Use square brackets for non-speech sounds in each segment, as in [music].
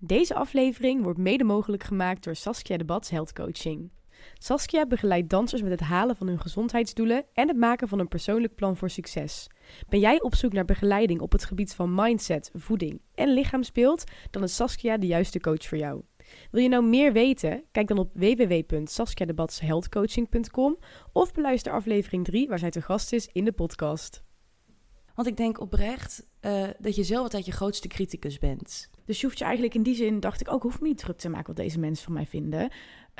Deze aflevering wordt mede mogelijk gemaakt door Saskia de Bats Health Coaching. Saskia begeleidt dansers met het halen van hun gezondheidsdoelen en het maken van een persoonlijk plan voor succes. Ben jij op zoek naar begeleiding op het gebied van mindset, voeding en lichaamsbeeld? Dan is Saskia de juiste coach voor jou. Wil je nou meer weten? Kijk dan op www.saskiadebatshealthcoaching.com of beluister aflevering 3 waar zij te gast is in de podcast. Want ik denk oprecht uh, dat je zelf altijd je grootste criticus bent. Dus je hoeft je eigenlijk in die zin, dacht ik ook, hoef me niet druk te maken wat deze mensen van mij vinden.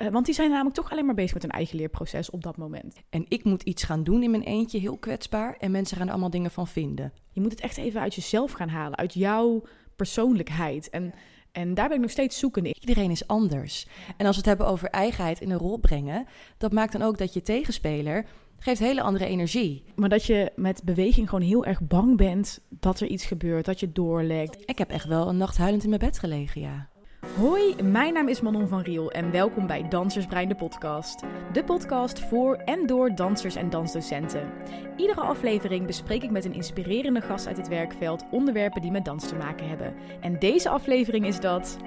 Uh, want die zijn namelijk toch alleen maar bezig met hun eigen leerproces op dat moment. En ik moet iets gaan doen in mijn eentje, heel kwetsbaar. En mensen gaan er allemaal dingen van vinden. Je moet het echt even uit jezelf gaan halen, uit jouw persoonlijkheid. En, en daar ben ik nog steeds zoekende. Iedereen is anders. En als we het hebben over eigenheid in een rol brengen, dat maakt dan ook dat je tegenspeler geeft hele andere energie. Maar dat je met beweging gewoon heel erg bang bent dat er iets gebeurt, dat je doorlekt. Ik heb echt wel een nacht huilend in mijn bed gelegen, ja. Hoi, mijn naam is Manon van Riel en welkom bij Dansersbrein de podcast. De podcast voor en door dansers en dansdocenten. Iedere aflevering bespreek ik met een inspirerende gast uit het werkveld onderwerpen die met dans te maken hebben. En deze aflevering is dat...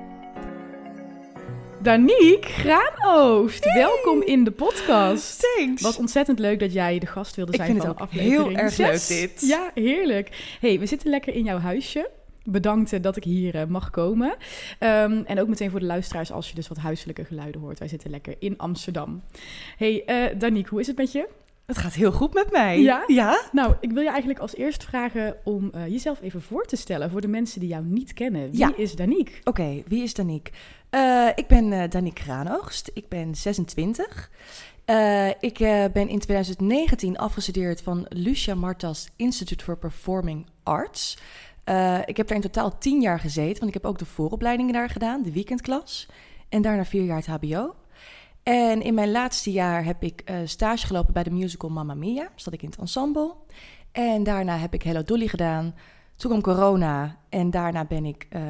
Daniek Graanoost, welkom in de podcast. Thanks. Wat ontzettend leuk dat jij de gast wilde zijn ik van het ook aflevering heel erg leuk dit. Ja, heerlijk. hey, we zitten lekker in jouw huisje. Bedankt eh, dat ik hier eh, mag komen. Um, en ook meteen voor de luisteraars als je dus wat huiselijke geluiden hoort. Wij zitten lekker in Amsterdam. hey, uh, Daniek, hoe is het met je? Het gaat heel goed met mij. Ja? Ja? Nou, ik wil je eigenlijk als eerst vragen om uh, jezelf even voor te stellen voor de mensen die jou niet kennen. Wie Ja. is Daniek? Oké, wie is Daniek? Eh, ik ben eh Daniek Graanoogst. Ik ben 26. Eh, ik eh, ben in 2019 afgestudeerd van Lucia Martas Institute for Performing Arts. Eh, ik heb daar in totaal 10 jaar gezeten, want ik heb ook de vooropleidingen daar gedaan, de weekendklas. En daarna vier jaar het HBO. En in mijn laatste jaar heb ik eh, stage gelopen bij de musical Mamma Mia. Zat ik in het ensemble. En daarna heb ik Hello Dolly gedaan. Toen kwam corona en daarna ben ik eh,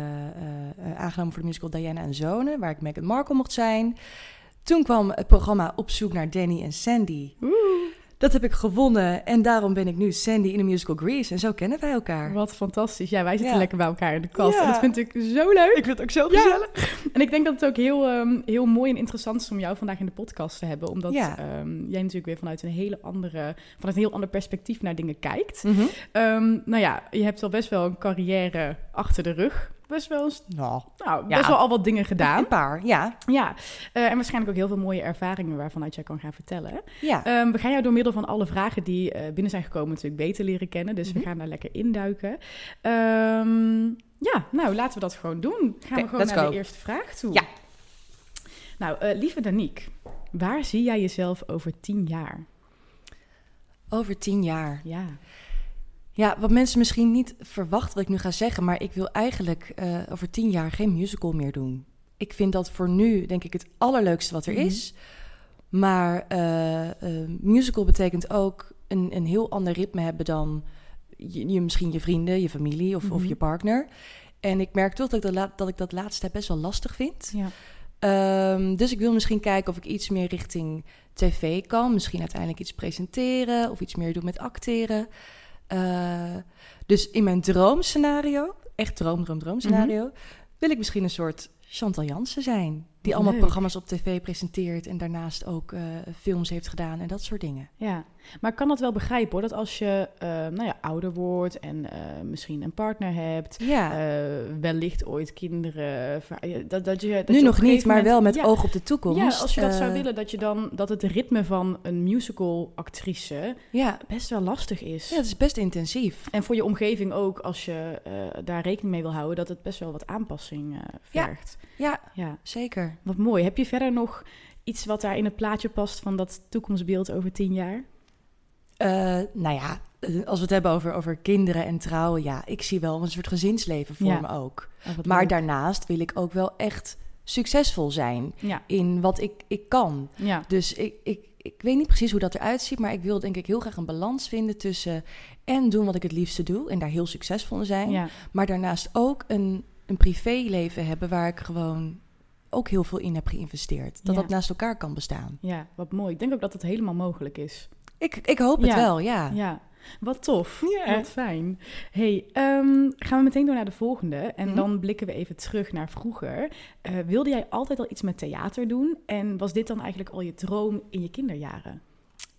aangenomen voor de musical Diana en Zonen, waar ik Meghan Markle mocht zijn. Toen kwam het programma Op zoek naar Danny en Sandy. Dat heb ik gewonnen en daarom ben ik nu Sandy in de musical Grease. En zo kennen wij elkaar. Wat fantastisch. Ja, wij zitten Ja. lekker bij elkaar in de kast. Ja. En dat vind ik zo leuk. Ik vind het ook zo Ja. gezellig. [laughs] En ik denk dat het ook heel, ehm, heel mooi en interessant is om jou vandaag in de podcast te hebben. Omdat Ja. ehm, jij natuurlijk weer vanuit een hele andere, vanuit een heel ander perspectief naar dingen kijkt. Mhm. Ehm, nou ja, je hebt al best wel een carrière achter de rug. Best wel, eens- Nou, nou, Ja. best wel al wat dingen gedaan. een paar, ja. Ja, eh, en waarschijnlijk ook heel veel mooie ervaringen waarvanuit jij kan gaan vertellen. ja. Ehm, we gaan jou door middel van alle vragen die eh, binnen zijn gekomen natuurlijk beter leren kennen. Dus Mhm. we gaan daar lekker induiken. Ehm ja, nou laten we dat gewoon doen. Gaan we gewoon naar go. de eerste vraag toe. Ja. Nou, eh, lieve Daniek, waar zie jij jezelf over tien jaar? Over tien jaar. Ja. Ja, wat mensen misschien niet verwachten wat ik nu ga zeggen, maar ik wil eigenlijk eh, over tien jaar geen musical meer doen. Ik vind dat voor nu, denk ik, het allerleukste wat er Mhm. is. Maar eh, eh, musical betekent ook een, een heel ander ritme hebben dan je, je- misschien je vrienden, je familie of, of Mhm. je partner. En ik merk toch dat ik dat, dat ik dat laatste best wel lastig vind. ja. Ehm, dus ik wil misschien kijken of ik iets meer richting tv kan. Misschien uiteindelijk iets presenteren of iets meer doen met acteren. Eh, dus in mijn droomscenario, echt droom, droom, droomscenario, wil ik misschien een soort Chantal Jansen zijn. Die allemaal leuk. programma's op tv presenteert en daarnaast ook eh, films heeft gedaan en dat soort dingen. Ja, maar ik kan dat wel begrijpen hoor. Dat als je eh, nou ja, ouder wordt en eh, misschien een partner hebt, Ja, eh, wellicht ooit kinderen. Dat, dat je, dat nu je nog niet, maar moment- wel met ja, oog op de toekomst. Ja, als je dat zou willen, dat je dan dat het ritme van een musical actrice Ja, best wel lastig is. ja, het is best intensief. En voor je omgeving ook, als je daar rekening mee wil houden, dat het best wel wat aanpassing vergt. Ja, Ja, zeker. wat mooi. Heb je verder nog iets wat daar in het plaatje past van dat toekomstbeeld over tien jaar? Eh, nou ja, eh, als we het hebben over, over kinderen en trouwen, ja, ik zie wel een soort gezinsleven voor Ja. me ook. Maar leuk. daarnaast wil ik ook wel echt succesvol zijn Ja, in wat ik, ik kan. ja, Dus ik, ik, ik weet niet precies hoe dat eruit ziet, maar ik wil denk ik heel graag een balans vinden tussen en doen wat ik het liefste doe en daar heel succesvol in zijn. ja. Maar daarnaast ook een, een privéleven hebben waar ik gewoon ook heel veel in heb geïnvesteerd. Dat dat naast elkaar kan bestaan. Ja, wat mooi. Ik denk ook dat het helemaal mogelijk is. Ik, ik hoop het Ja. wel, ja. Ja. Wat tof. Ja. Wat fijn. hey, ehm, gaan we meteen door naar de volgende. En Mhm. dan blikken we even terug naar vroeger. Eh, wilde jij altijd al iets met theater doen? En was dit dan eigenlijk al je droom in je kinderjaren?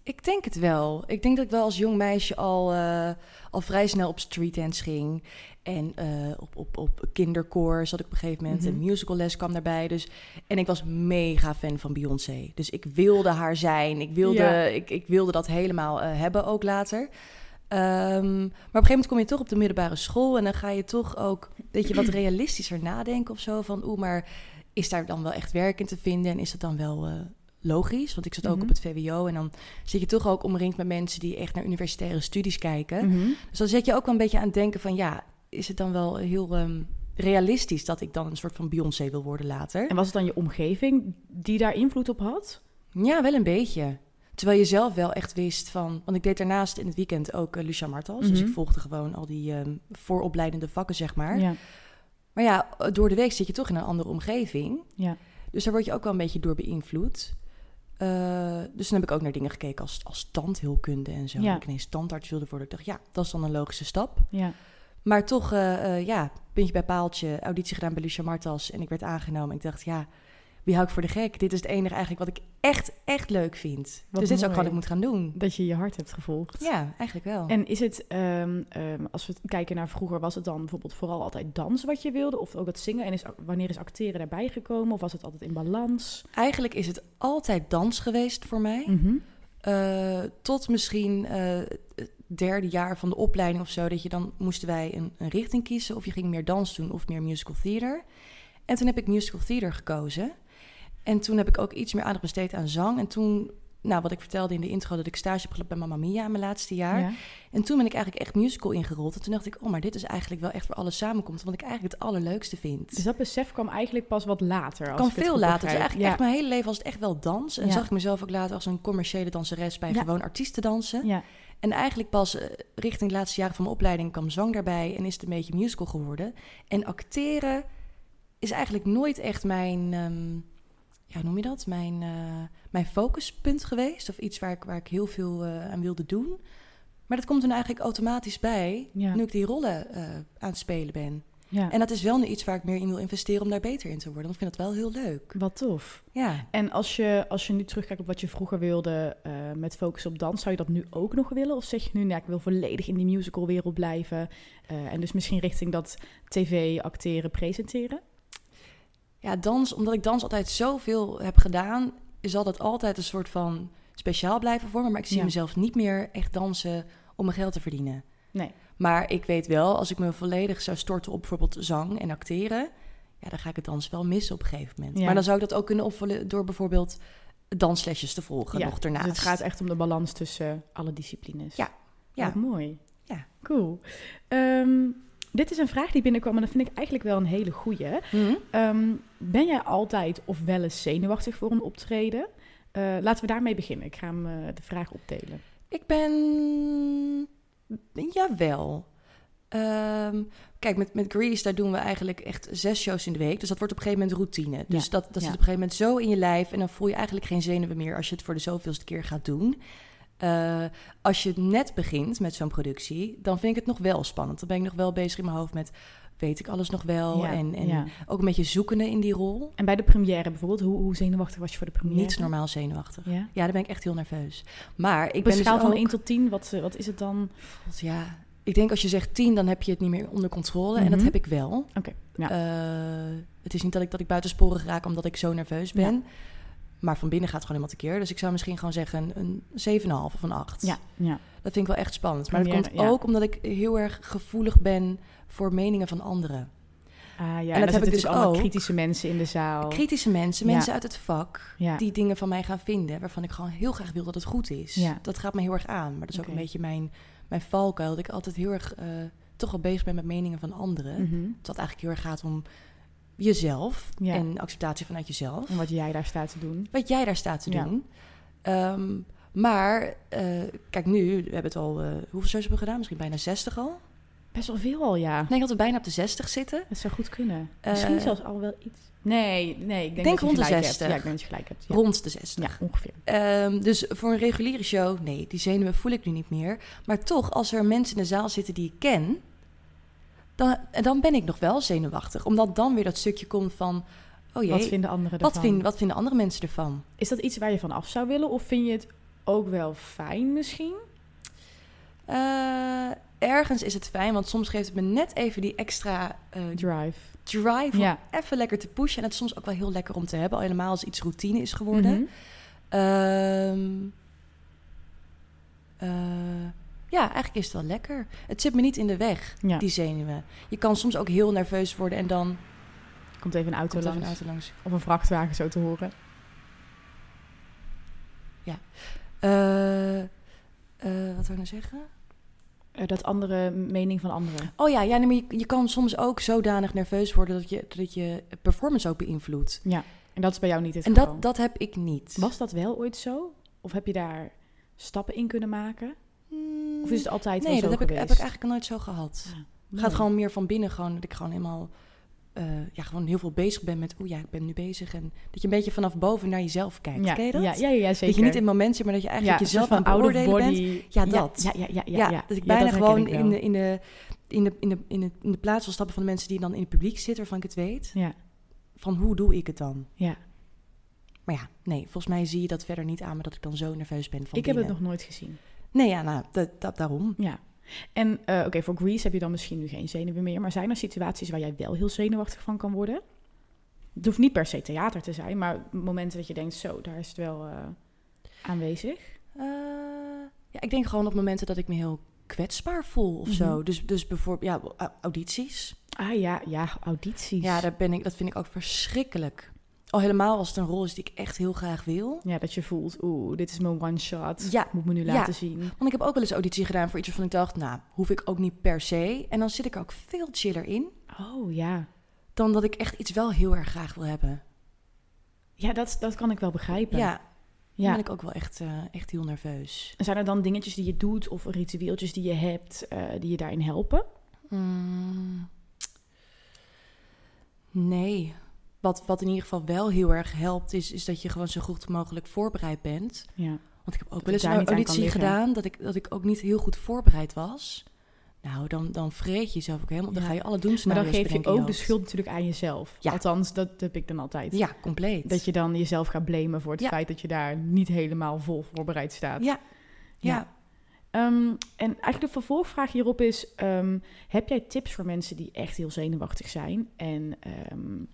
Ik denk het wel. Ik denk dat ik wel als jong meisje al, eh, al vrij snel op streetdance ging. En eh, op, op, op kinderkoor zat ik op een gegeven moment. Mhm. Een musicalles kwam daarbij. Dus, en ik was mega fan van Beyoncé. Dus ik wilde haar zijn. Ik wilde, Ja. ik, ik wilde dat helemaal eh, hebben ook later. Ehm, maar op een gegeven moment kom je toch op de middelbare school. En dan ga je toch ook weet je, wat [clears throat] realistischer nadenken of zo. Van oeh, maar is daar dan wel echt werk in te vinden? En is dat dan wel... eh, logisch, want ik zat ook Mhm. op het VWO en dan zit je toch ook omringd met mensen die echt naar universitaire studies kijken. Mhm. Dus dan zet je ook wel een beetje aan het denken van ja, is het dan wel heel ehm, realistisch dat ik dan een soort van Beyoncé wil worden later? En was het dan je omgeving die daar invloed op had? Ja, wel een beetje. Terwijl je zelf wel echt wist van... Want ik deed daarnaast in het weekend ook eh, Lucia Martels. Dus Mhm. ik volgde gewoon al die ehm, vooropleidende vakken, zeg maar. Ja. Maar ja, door de week zit je toch in een andere omgeving. Ja. Dus daar word je ook wel een beetje door beïnvloed. Eh, dus toen heb ik ook naar dingen gekeken als, als tandheelkunde en zo. Ja. Dat ik ineens tandarts wilde worden. Ik dacht, ja, dat is dan een logische stap. Ja. Maar toch, eh, ja, puntje bij paaltje, auditie gedaan bij Lucia Martas. En ik werd aangenomen. Ik dacht, ja, wie hou ik voor de gek? Dit is het enige eigenlijk wat ik echt, echt leuk vind. Wat dus dit is ook wat ik moet gaan doen. Dat je je hart hebt gevolgd. Ja, eigenlijk wel. En is het, ehm, ehm, als we kijken naar vroeger, was het dan bijvoorbeeld vooral altijd dansen wat je wilde? Of ook het zingen? En is, wanneer is acteren daarbij gekomen? Of was het altijd in balans? Eigenlijk is het altijd dans geweest voor mij. Mhm. Eh, tot misschien derde jaar van de opleiding of zo. Dat je dan moesten wij een, een richting kiezen. Of je ging meer dans doen of meer musical theater. En toen heb ik musical theater gekozen. En toen heb ik ook iets meer aandacht besteed aan zang. En toen, nou wat ik vertelde in de intro, dat ik stage heb gelopen bij Mamma Mia in mijn laatste jaar. Ja. En toen ben ik eigenlijk echt musical ingerold. En toen dacht ik, oh, maar dit is eigenlijk wel echt voor alles samenkomt. Wat ik eigenlijk het allerleukste vind. Dus dat besef kwam eigenlijk pas wat later. Als kan ik veel later. Dus eigenlijk ja. echt mijn hele leven was het echt wel dans. En Ja. zag ik mezelf ook later als een commerciële danseres bij gewoon artiesten dansen. Ja. En eigenlijk pas eh, richting de laatste jaren van mijn opleiding kwam zang daarbij en is het een beetje musical geworden. En acteren is eigenlijk nooit echt mijn, ehm, ja, hoe noem je dat? Mijn, eh, mijn focuspunt geweest. Of iets waar ik, waar ik heel veel eh, aan wilde doen. Maar dat komt er eigenlijk automatisch bij, Ja. nu ik die rollen aan het spelen ben. Ja. En dat is wel nu iets waar ik meer in wil investeren om daar beter in te worden. Want ik vind dat wel heel leuk. Wat tof. Ja. En als je, als je nu terugkijkt op wat je vroeger wilde eh, met focus op dans, zou je dat nu ook nog willen? Of zeg je nu, nou, ik wil volledig in die musicalwereld blijven eh, en dus misschien richting dat tv, acteren, presenteren? Ja, dans, omdat ik dans altijd zoveel heb gedaan, zal dat altijd een soort van speciaal blijven voor me. Maar ik zie Ja. mezelf niet meer echt dansen om mijn geld te verdienen. Nee. Maar ik weet wel, als ik me volledig zou storten op bijvoorbeeld zang en acteren, ja, dan ga ik het dans wel missen op een gegeven moment. Ja. Maar dan zou ik dat ook kunnen opvullen door bijvoorbeeld danslesjes te volgen Ja, nog ernaast. Dus het gaat echt om de balans tussen alle disciplines. Ja, ja. Wat mooi. Ja. Cool. Ehm, dit is een vraag die binnenkwam en dat vind ik eigenlijk wel een hele goeie. Mhm. Ehm, ben jij altijd of wel eens zenuwachtig voor een optreden? Eh, laten we daarmee beginnen. Ik ga hem, eh, de vraag opdelen. Ik ben. Jawel. Ehm, kijk, met, met Grease, daar doen we eigenlijk echt zes shows in de week. Dus dat wordt op een gegeven moment routine. Dus Ja, dat, dat ja. zit op een gegeven moment zo in je lijf. En dan voel je eigenlijk geen zenuwen meer als je het voor de zoveelste keer gaat doen. Eh, als je net begint met zo'n productie, dan vind ik het nog wel spannend. Dan ben ik nog wel bezig in mijn hoofd met, weet ik alles nog wel? Ja, en en ja. ook een beetje zoekende in die rol. En bij de première bijvoorbeeld, hoe, hoe zenuwachtig was je voor de première? Niet normaal zenuwachtig. Ja. Ja, daar ben ik echt heel nerveus. Maar ik ben een dus schaal van ook- 1 tot 10, wat, eh, wat is het dan? God, ja, ik denk als je zegt 10, dan heb je het niet meer onder controle. En dat Mhm. heb ik wel. Oké, ja. Eh, het is niet dat ik, dat ik buitensporig raak omdat ik zo nerveus ben. Maar van binnen gaat het gewoon helemaal tekeer. Dus ik zou misschien gewoon zeggen een 7,5 of een 8. ja, ja. Dat vind ik wel echt spannend. Maar dat komt ook omdat ik heel erg gevoelig ben voor meningen van anderen. Ah, ja. En, dat heb ik dus allemaal ook. kritische mensen in de zaal. Kritische mensen, Ja. mensen uit het vak... ja. die dingen van mij gaan vinden... waarvan ik gewoon heel graag wil dat het goed is. Ja. Dat gaat me heel erg aan. Maar dat is ook een beetje mijn, mijn valkuil. Dat ik altijd heel erg eh, toch wel bezig ben met meningen van anderen. Mhm. Dat eigenlijk heel erg gaat om jezelf en acceptatie vanuit jezelf. En wat jij daar staat te doen. Wat jij daar staat te doen. Ehm, maar, eh, kijk nu, we hebben het al, eh, hoeveel shows hebben we gedaan? Misschien bijna 60 al. Best wel veel al, ja. Ik denk dat we bijna op de 60 zitten. Dat zou goed kunnen. Eh, Misschien zelfs al wel iets. Nee, nee, ik denk, denk dat je rond de gelijk 60. Hebt. Ja, ik denk dat je gelijk hebt. Ja, Rond de 60. ja ongeveer. Ehm, dus voor een reguliere show, nee, die zenuwen voel ik nu niet meer. Maar toch, als er mensen in de zaal zitten die ik ken, dan, dan ben ik nog wel zenuwachtig. Omdat dan weer dat stukje komt van, oh jee, Wat vinden anderen wat, ervan? vind- wat vinden andere mensen ervan? Is dat iets waar je van af zou willen? Of vind je het ook wel fijn misschien? Eh, ergens is het fijn, want soms geeft het me net even die extra eh, Drive. drive om Ja. even lekker te pushen. En het is soms ook wel heel lekker om te hebben, al helemaal als iets routine is geworden. Eh, ja, eigenlijk is het wel lekker. Het zit me niet in de weg, Ja. die zenuwen. Je kan soms ook heel nerveus worden en dan Komt even een auto langs. een auto langs. Of een vrachtwagen zo te horen. Eh, eh, wat wil ik nou zeggen? Eh, dat andere mening van anderen. Oh ja, ja nee, maar je, je kan soms ook zodanig nerveus worden dat je, dat je performance ook beïnvloedt. En dat is bij jou niet het En geval. dat, dat heb ik niet. Was dat wel ooit zo? Of heb je daar stappen in kunnen maken? Of is het altijd wel nee, zo dat heb ik, heb ik eigenlijk nooit zo gehad. Ja, Het mooi. gaat gewoon meer van binnen, gewoon dat ik gewoon helemaal, eh, ja, gewoon heel veel bezig ben met, oeh ja, ik ben nu bezig. En dat je een beetje vanaf boven naar jezelf kijkt. Ja, Ken je dat? Ja, ja, ja, zeker. Dat je niet in het moment zit, maar dat je eigenlijk ja, jezelf een aan het beoordelen bent. Ja, dat. Ja, ja, ja, ja. Ja, dat ik bijna gewoon ik in de, in, de, in, de, in, de, in, de, in de plaats wil stappen van de mensen die dan in het publiek zitten, waarvan ik het weet. Ja, Van hoe doe ik het dan? ja. Maar ja, nee, volgens mij zie je dat verder niet aan me dat ik dan zo nerveus ben van Ik heb het nog nooit gezien. Nee, ja, nou, dat, dat, daarom. Ja. En eh, oké, voor Grease heb je dan misschien nu geen zenuwen meer. Maar zijn er situaties waar jij wel heel zenuwachtig van kan worden? Het hoeft niet per se theater te zijn, maar momenten dat je denkt, zo, daar is het wel eh, aanwezig. Eh, ja, ik denk gewoon op momenten dat ik me heel kwetsbaar voel of Mhm. zo. Dus, dus bijvoorbeeld, ja, au- audities. Ah ja, ja, audities. Ja, daar ben ik, dat vind ik ook verschrikkelijk. Al helemaal als het een rol is die ik echt heel graag wil. Ja, dat je voelt, oeh, dit is mijn one shot. Ja, Moet me nu ja. laten zien. Want ik heb ook wel eens auditie gedaan voor iets waarvan ik dacht, nou, hoef ik ook niet per se. En dan zit ik er ook veel chiller in Oh ja. dan dat ik echt iets wel heel erg graag wil hebben. Ja, dat, dat kan ik wel begrijpen. Ja, dan ja. ben ik ook wel echt, eh, echt heel nerveus. En zijn er dan dingetjes die je doet of ritueeltjes die je hebt eh, die je daarin helpen? Mm. Nee. Wat, wat in ieder geval wel heel erg helpt, is, is dat je gewoon zo goed mogelijk voorbereid bent. Ja. Want ik heb ook wel eens een auditie gedaan dat ik, dat ik ook niet heel goed voorbereid was. Nou, dan, dan vreet je jezelf ook helemaal. Dan ga je alle Maar dan doemscenario's geef je ook de schuld natuurlijk aan jezelf. Ja. Althans, dat heb ik dan altijd. Ja, compleet. Dat je dan jezelf gaat blamen voor het Ja. feit dat je daar niet helemaal vol voorbereid staat. Ja, ja. Ja. Ehm, en eigenlijk de vervolgvraag hierop is: ehm, heb jij tips voor mensen die echt heel zenuwachtig zijn? En ehm,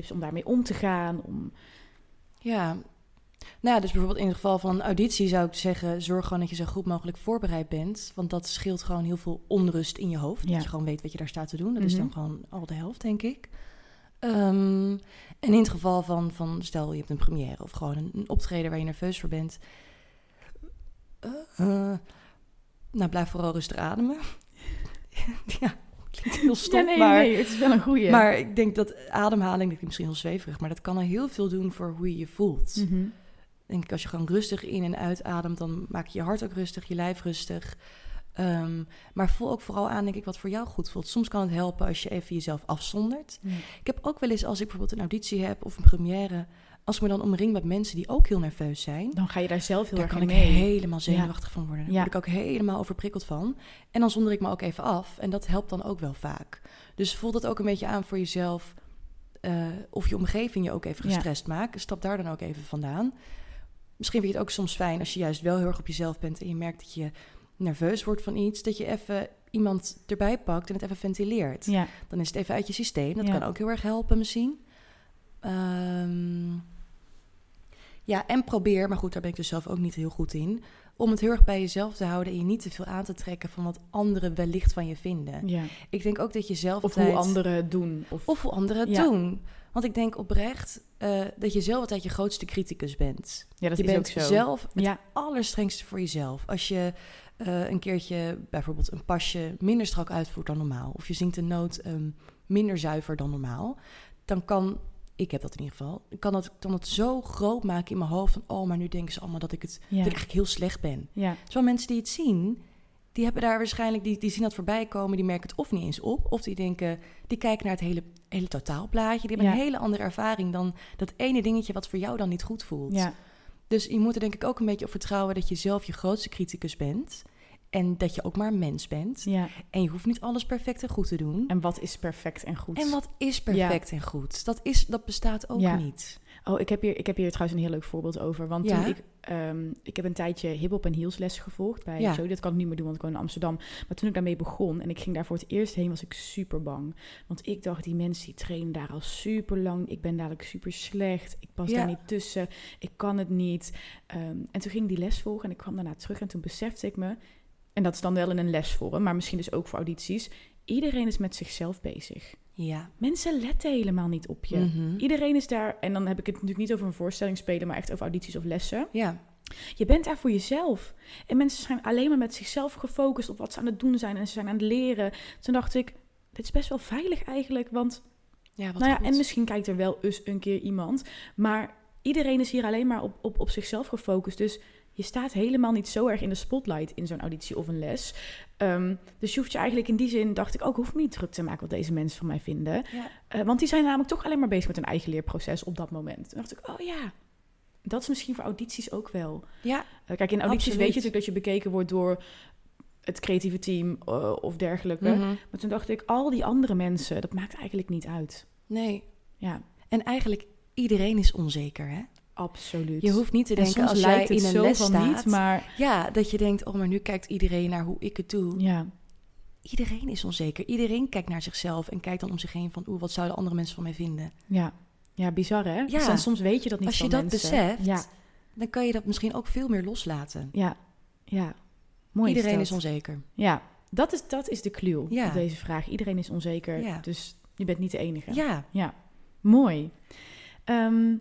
tips om daarmee om te gaan? Om... Ja. Nou, ja, dus bijvoorbeeld in het geval van een auditie zou ik zeggen... zorg gewoon dat je zo goed mogelijk voorbereid bent. Want dat scheelt gewoon heel veel onrust in je hoofd. Ja. Dat je gewoon weet wat je daar staat te doen. Dat is Mhm. dan gewoon al de helft, denk ik. Ehm, en in het geval van, van, stel je hebt een première... of gewoon een, een optreden waar je nerveus voor bent... eh, eh, nou, blijf vooral rustig ademen. [laughs] ja, klinkt heel stom, ja, nee, maar... nee, het is wel een goeie. Maar ik denk dat ademhaling, dat klinkt misschien heel zweverig, maar dat kan al heel veel doen voor hoe je je voelt. Mhm. Denk ik, als je gewoon rustig in en uitademt, dan maak je je hart ook rustig, je lijf rustig. Ehm, maar voel ook vooral aan, denk ik, wat voor jou goed voelt. Soms kan het helpen als je even jezelf afzondert. Ik heb ook wel eens, als ik bijvoorbeeld een auditie heb of een première, als ik me dan omring met mensen die ook heel nerveus zijn, Dan ga je daar zelf heel daar erg kan in ik mee. helemaal zenuwachtig van worden. Daar Ja. word ik ook helemaal overprikkeld van. En dan zonder ik me ook even af. En dat helpt dan ook wel vaak. Dus voel dat ook een beetje aan voor jezelf. eh, of je omgeving je ook even Ja. gestrest maakt. Stap daar dan ook even vandaan. Misschien vind je het ook soms fijn als je juist wel heel erg op jezelf bent... en je merkt dat je nerveus wordt van iets... dat je even iemand erbij pakt en het even ventileert. Ja. Dan is het even uit je systeem. Dat kan ook heel erg helpen misschien. Ehm, ja, en probeer, maar goed, daar ben ik dus zelf ook niet heel goed in... om het heel erg bij jezelf te houden... en je niet te veel aan te trekken van wat anderen wellicht van je vinden. ja. Ik denk ook dat je zelf Of altijd... hoe anderen het doen. Of, Of hoe anderen het Ja. doen. Want ik denk oprecht eh, dat je zelf altijd je grootste criticus bent. ja, dat je is bent ook zo. zelf het Ja. allerstrengste voor jezelf. Als je eh, een keertje bijvoorbeeld een pasje minder strak uitvoert dan normaal... of je zingt een noot ehm, minder zuiver dan normaal... dan kan, ik heb dat in ieder geval... kan dat, kan dat zo groot maken in mijn hoofd van... oh, maar nu denken ze allemaal dat ik, het, Ja. dat ik eigenlijk heel slecht ben. Ja. Terwijl mensen die het zien, die hebben daar waarschijnlijk, die, die zien dat voorbij komen, die merken het of niet eens op, of die denken, die kijken naar het hele, hele totaalplaatje. Die hebben Ja. een hele andere ervaring dan dat ene dingetje wat voor jou dan niet goed voelt. Ja, Dus je moet er denk ik ook een beetje op vertrouwen dat je zelf je grootste criticus bent. En dat je ook maar een mens bent. ja. En je hoeft niet alles perfect en goed te doen. En wat is perfect en goed? En wat is perfect en goed? Dat, is, dat bestaat ook Ja. niet. Oh, ik heb, hier, ik heb hier trouwens een heel leuk voorbeeld over. Want Ja? toen ik, ehm, ik heb een tijdje hip-hop en heels les gevolgd bij Ja. Jody. Dat kan ik niet meer doen, want ik woon in Amsterdam. Maar toen ik daarmee begon en ik ging daar voor het eerst heen, was ik super bang. Want ik dacht, die mensen die trainen daar al super lang. Ik ben dadelijk super slecht. Ik pas daar niet tussen. Ik kan het niet. Ehm, en toen ging ik die les volgen en ik kwam daarna terug. En toen besefte ik me, en dat is dan wel in een lesvorm, maar misschien dus ook voor audities. Iedereen is met zichzelf bezig. Ja. Mensen letten helemaal niet op je. Mhm. Iedereen is daar, en dan heb ik het natuurlijk niet over een voorstelling spelen, maar echt over audities of lessen. Ja. Je bent daar voor jezelf. En mensen zijn alleen maar met zichzelf gefocust op wat ze aan het doen zijn en ze zijn aan het leren. Toen dacht ik, dit is best wel veilig eigenlijk, want Ja, wat nou ja, goed. en misschien kijkt er wel eens een keer iemand, maar iedereen is hier alleen maar op, op, op zichzelf gefocust. Dus je staat helemaal niet zo erg in de spotlight in zo'n auditie of een les. Ehm, dus je hoeft je eigenlijk in die zin, dacht ik ook, hoef me niet druk te maken wat deze mensen van mij vinden. Ja. Eh, want die zijn namelijk toch alleen maar bezig met hun eigen leerproces op dat moment. Toen dacht ik, oh ja, dat is misschien voor audities ook wel. ja, Eh, kijk, in audities Absoluut. weet je natuurlijk dat je bekeken wordt door het creatieve team eh, of dergelijke. Mhm. Maar toen dacht ik, al die andere mensen, dat maakt eigenlijk niet uit. nee. Ja, En eigenlijk, iedereen is onzeker, hè? Absoluut. Je hoeft niet te en denken soms als jij in een les staat... niet, maar Ja, dat je denkt, oh, maar nu kijkt iedereen naar hoe ik het doe. ja, Iedereen is onzeker. Iedereen kijkt naar zichzelf en kijkt dan om zich heen van... oeh, wat zouden andere mensen van mij vinden? ja. Ja, bizar hè? Ja. Dus soms weet je dat niet Als je dat mensen. beseft, Ja, dan kan je dat misschien ook veel meer loslaten. ja, ja. Mooi Iedereen is onzeker. Ja, dat is, dat is de clue Ja. op deze vraag. Iedereen is onzeker, Ja. dus je bent niet de enige. Ja, Ja, mooi. Ehm,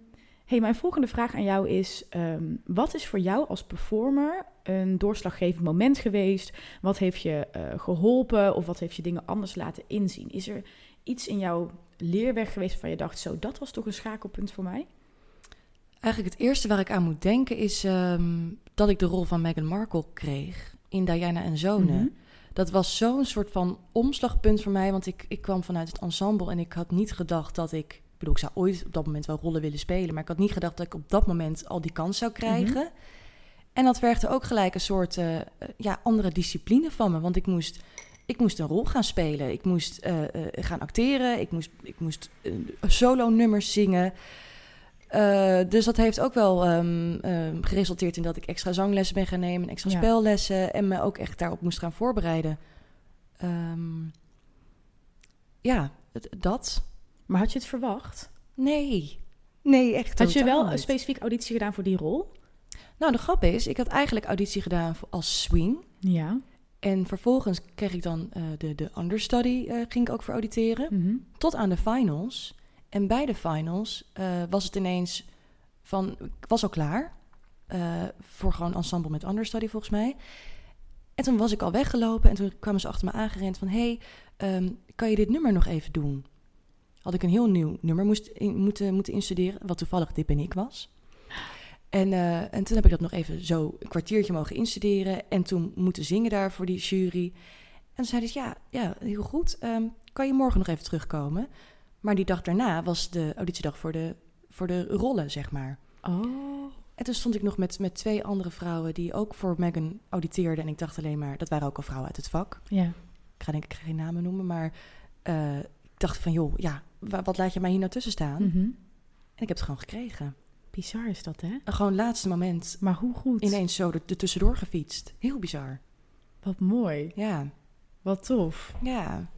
hey, mijn volgende vraag aan jou is: ehm, wat is voor jou als performer een doorslaggevend moment geweest? Wat heeft je eh, geholpen of wat heeft je dingen anders laten inzien? Is er iets in jouw leerweg geweest waarvan je dacht: zo, dat was toch een schakelpunt voor mij? eigenlijk het eerste waar ik aan moet denken is ehm, dat ik de rol van Meghan Markle kreeg in Diana en Zonen. Mhm. Dat was zo'n soort van omslagpunt voor mij, want ik, ik kwam vanuit het ensemble en ik had niet gedacht dat ik... Ik bedoel, ik zou ooit op dat moment wel rollen willen spelen, maar ik had niet gedacht dat ik op dat moment al die kans zou krijgen. En dat vergde ook gelijk een soort eh, ja, andere discipline van me, want ik moest, ik moest een rol gaan spelen. Ik moest eh, eh, gaan acteren, ik moest, ik moest eh, solo-nummers zingen. Dus dat heeft ook wel ehm, ehm, geresulteerd in dat ik extra zanglessen ben gaan nemen, extra Ja. spellessen en me ook echt daarop moest gaan voorbereiden. Ehm, ja, dat. Maar had je het verwacht? Nee. Nee, echt Had je wel een specifiek auditie gedaan voor die rol? Nou, de grap is, ik had eigenlijk auditie gedaan voor- als swing. Ja. En vervolgens kreeg ik dan eh, de, de understudy, eh, ging ik ook voor auditeren. Mhm. Tot aan de finals. En bij de finals eh, was het ineens van... Ik was al klaar. eh, voor gewoon ensemble met understudy volgens mij. En toen was ik al weggelopen. En toen kwamen ze achter me aangerend van... hey, ehm, kan je dit nummer nog even doen? Had ik een heel nieuw nummer moest in- moeten, moeten instuderen. Wat toevallig Dit Ben Ik was. En, eh, en toen heb ik dat nog even zo een kwartiertje mogen instuderen. En toen moeten zingen daar voor die jury. En toen zeiden ze, ja, ja heel goed. Ehm, kan je morgen nog even terugkomen? Maar die dag daarna was de auditiedag voor de, voor de rollen, zeg maar. Oh. En toen stond ik nog met, met twee andere vrouwen die ook voor Megan auditeerden. En ik dacht alleen maar, dat waren ook al vrouwen uit het vak. Ja. Ik ga denk ik geen namen noemen, maar eh, ik dacht van, joh, ja, wat laat je mij hier nou tussen staan? Mhm. En ik heb het gewoon gekregen. Bizar is dat, hè? En gewoon laatste moment Maar hoe goed? ineens zo er, er tussendoor gefietst. Heel bizar. Wat mooi. Ja, Wat tof. ja,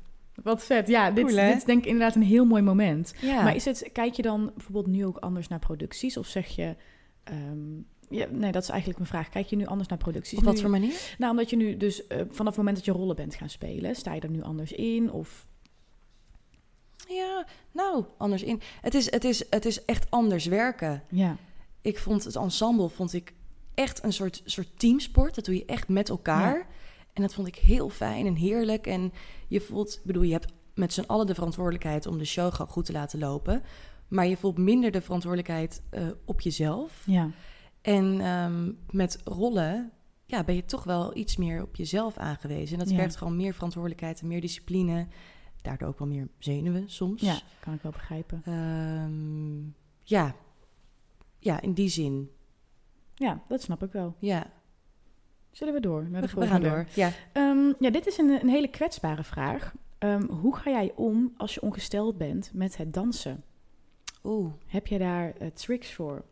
Wat vet. Ja, dit, Cool, dit is denk ik inderdaad een heel mooi moment. ja. Maar is het, kijk je dan bijvoorbeeld nu ook anders naar producties? Of zeg je... ehm, ja, nee, dat is eigenlijk mijn vraag. Kijk je nu anders naar producties? Op wat nu? voor manier? Nou, omdat je nu dus eh, vanaf het moment dat je rollen bent gaan spelen... sta je er nu anders in? Of... Ja, nou, anders in. Het is, het is, het is echt anders werken. Ja. Ik vond het ensemble vond ik echt een soort, soort teamsport. Dat doe je echt met elkaar. Ja. En dat vond ik heel fijn en heerlijk. En je voelt, ik bedoel, je hebt met z'n allen de verantwoordelijkheid om de show gewoon goed te laten lopen. Maar je voelt minder de verantwoordelijkheid eh, op jezelf. Ja. En ehm, met rollen ja, ben je toch wel iets meer op jezelf aangewezen. En dat Ja. vergt gewoon meer verantwoordelijkheid en meer discipline. Daardoor ook wel meer zenuwen soms. Ja, kan ik wel begrijpen. Ehm, ja. ja, in die zin. Ja, dat snap ik wel. Ja, Zullen we door naar de we, we gaan volgende? door. Ja. Ehm, ja, dit is een, een hele kwetsbare vraag. Ehm, hoe ga jij om als je ongesteld bent met het dansen? Oeh. Heb je daar eh, tricks voor?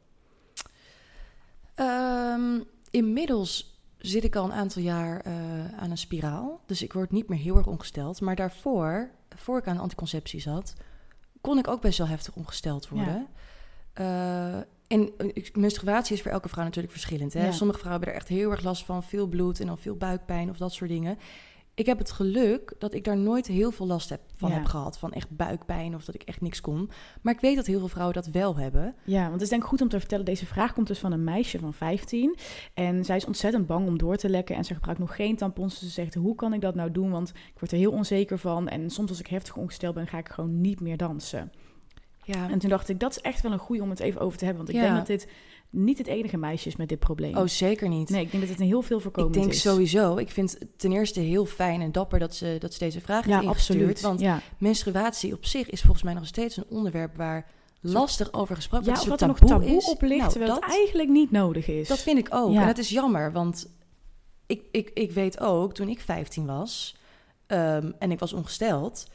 Inmiddels zit ik al een aantal jaar eh, aan een spiraal. Dus ik word niet meer heel erg ongesteld. Maar daarvoor, voor ik aan anticonceptie zat, kon ik ook best wel heftig ongesteld worden. Eh, en eh, menstruatie is voor elke vrouw natuurlijk verschillend. Hè? Ja. Sommige vrouwen hebben er echt heel erg last van. Veel bloed en dan veel buikpijn of dat soort dingen. Ik heb het geluk dat ik daar nooit heel veel last heb, van Ja. heb gehad. Van echt buikpijn of dat ik echt niks kon. Maar ik weet dat heel veel vrouwen dat wel hebben. Ja, want het is denk ik goed om te vertellen. Deze vraag komt dus van een meisje van 15. En zij is ontzettend bang om door te lekken. En ze gebruikt nog geen tampons. Dus ze zegt, hoe kan ik dat nou doen? Want ik word er heel onzeker van. En soms als ik heftig ongesteld ben, ga ik gewoon niet meer dansen. Ja. En toen dacht ik, dat is echt wel een goeie om het even over te hebben. Want ik Ja. denk dat dit niet het enige meisje is met dit probleem. Oh, zeker niet. nee, ik denk dat het een heel veel Ik voorkomend denk is. sowieso. Ik vind het ten eerste heel fijn en dapper dat ze, dat ze deze vraag Ja, absoluut. Want ja. menstruatie op zich is volgens mij nog steeds een onderwerp waar lastig over gesproken ja, wordt. Een wat er nog taboe is. op ligt, Nou, terwijl dat, het eigenlijk niet nodig is. dat vind ik ook. Ja. En dat is jammer, want ik, ik, ik weet ook, toen ik 15 was ehm, en ik was ongesteld,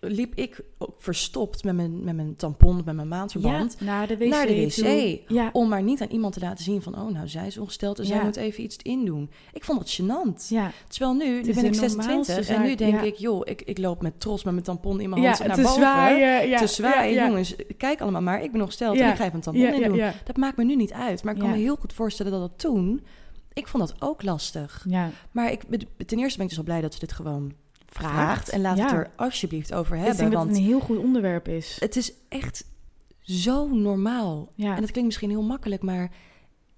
liep ik verstopt met mijn, met mijn tampon, met mijn maandverband. ja, naar de wc. naar de wc. Ja, Om maar niet aan iemand te laten zien van, oh nou, zij is ongesteld en zij moet even iets indoen. Ik vond dat gênant. Terwijl nu, nu ben ik de 26 normaalste en nu denk ik, joh, ik, ik loop met trots met mijn tampon in mijn hand naar te boven. zwaaien. Ja, te zwaaien. Jongens, kijk allemaal maar, ik ben nog gesteld Ja. en ik ga even een tampon in doen. Dat maakt me nu niet uit, maar ik kan me heel goed voorstellen dat dat toen, ik vond dat ook lastig. Maar ik, ten eerste ben ik dus al blij dat ze dit gewoon vraagt. Vraagt, En laat ja. het er alsjeblieft over ik hebben, dat want het een heel goed onderwerp is. het is echt zo normaal. Ja, En dat klinkt misschien heel makkelijk, maar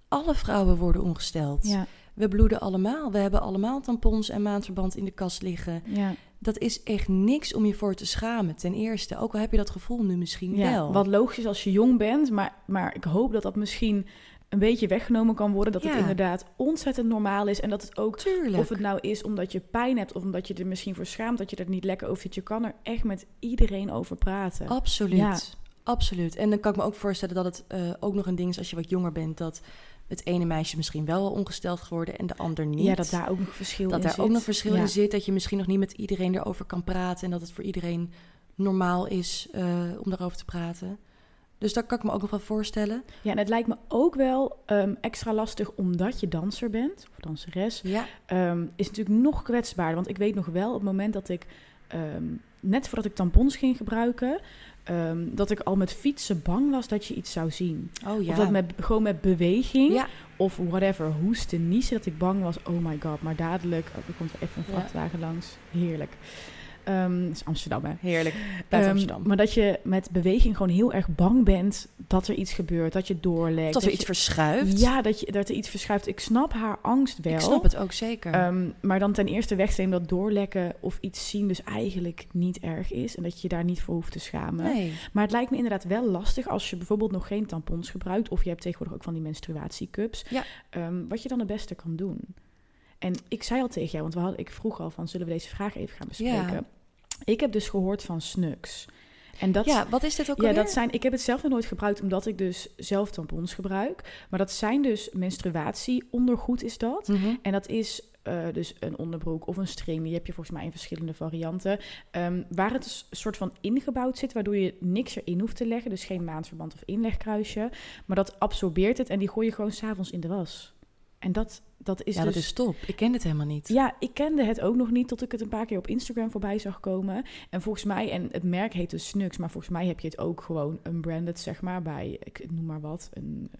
alle vrouwen worden ongesteld. ja, We bloeden allemaal. We hebben allemaal tampons en maandverband in de kast liggen. ja. Dat is echt niks om je voor te schamen, ten eerste. Ook al heb je dat gevoel nu misschien ja. wel. Wat logisch is als je jong bent, maar, maar ik hoop dat dat misschien een beetje weggenomen kan worden. Dat het inderdaad ontzettend normaal is en dat het ook Tuurlijk. Of het nou is omdat je pijn hebt of omdat je er misschien voor schaamt dat je er niet lekker over zit. Je kan er echt met iedereen over praten. Absoluut. Ja. Absoluut. En dan kan ik me ook voorstellen dat het eh, ook nog een ding is als je wat jonger bent... dat het ene meisje misschien wel ongesteld geworden en de ander niet. Ja, dat daar ook nog verschil dat in daar zit. ook nog verschil Ja. in zit. Dat je misschien nog niet met iedereen erover kan praten... en dat het voor iedereen normaal is eh, om daarover te praten. Dus dat kan ik me ook nog wel voorstellen. Ja, en het lijkt me ook wel ehm, extra lastig omdat je danser bent, of danseres. Ja. ehm, is natuurlijk nog kwetsbaarder. Want ik weet nog wel, op het moment dat ik, ehm, net voordat ik tampons ging gebruiken, dat ik al met fietsen bang was dat je iets zou zien. Oh ja. Of dat met, gewoon met beweging, Ja, of whatever, hoesten, niezen, dat ik bang was, oh my god, maar dadelijk, oh, er komt er even een Ja. vrachtwagen langs, heerlijk. Het is Amsterdam, hè? heerlijk. Ehm. Maar dat je met beweging gewoon heel erg bang bent dat er iets gebeurt, dat je doorlekt. dat er je- iets verschuift. Ja, dat, je, dat er iets verschuift. Ik snap haar angst wel. Ik snap het ook zeker. Ehm, maar dan ten eerste wegstreem dat doorlekken of iets zien dus eigenlijk niet erg is. En dat je je daar niet voor hoeft te schamen. nee. Maar het lijkt me inderdaad wel lastig als je bijvoorbeeld nog geen tampons gebruikt. Of je hebt tegenwoordig ook van die menstruatiecups. Ja. Wat je dan het beste kan doen. En ik zei al tegen jou, want we hadden, ik vroeg al van zullen we deze vraag even gaan bespreken. Ja. Ik heb dus gehoord van snuks. En dat Ja, wat is dit ook ja, alweer? dat zijn. Ik heb het zelf nog nooit gebruikt, omdat ik dus zelf tampons gebruik. Maar dat zijn dus menstruatieondergoed, is dat. Mhm. En dat is eh, dus een onderbroek of een string. Die heb je volgens mij in verschillende varianten. Ehm, waar het een soort van ingebouwd zit, waardoor je niks erin hoeft te leggen. Dus geen maandverband of inlegkruisje. Maar dat absorbeert het en die gooi je gewoon s'avonds in de was. En dat, dat is ja, dus... dat is top. Ik ken het helemaal niet. Ja, ik kende het ook nog niet tot ik het een paar keer op Instagram voorbij zag komen. En volgens mij, en het merk heet dus Snux, maar volgens mij heb je het ook gewoon unbranded, zeg maar, bij, ik noem maar wat, een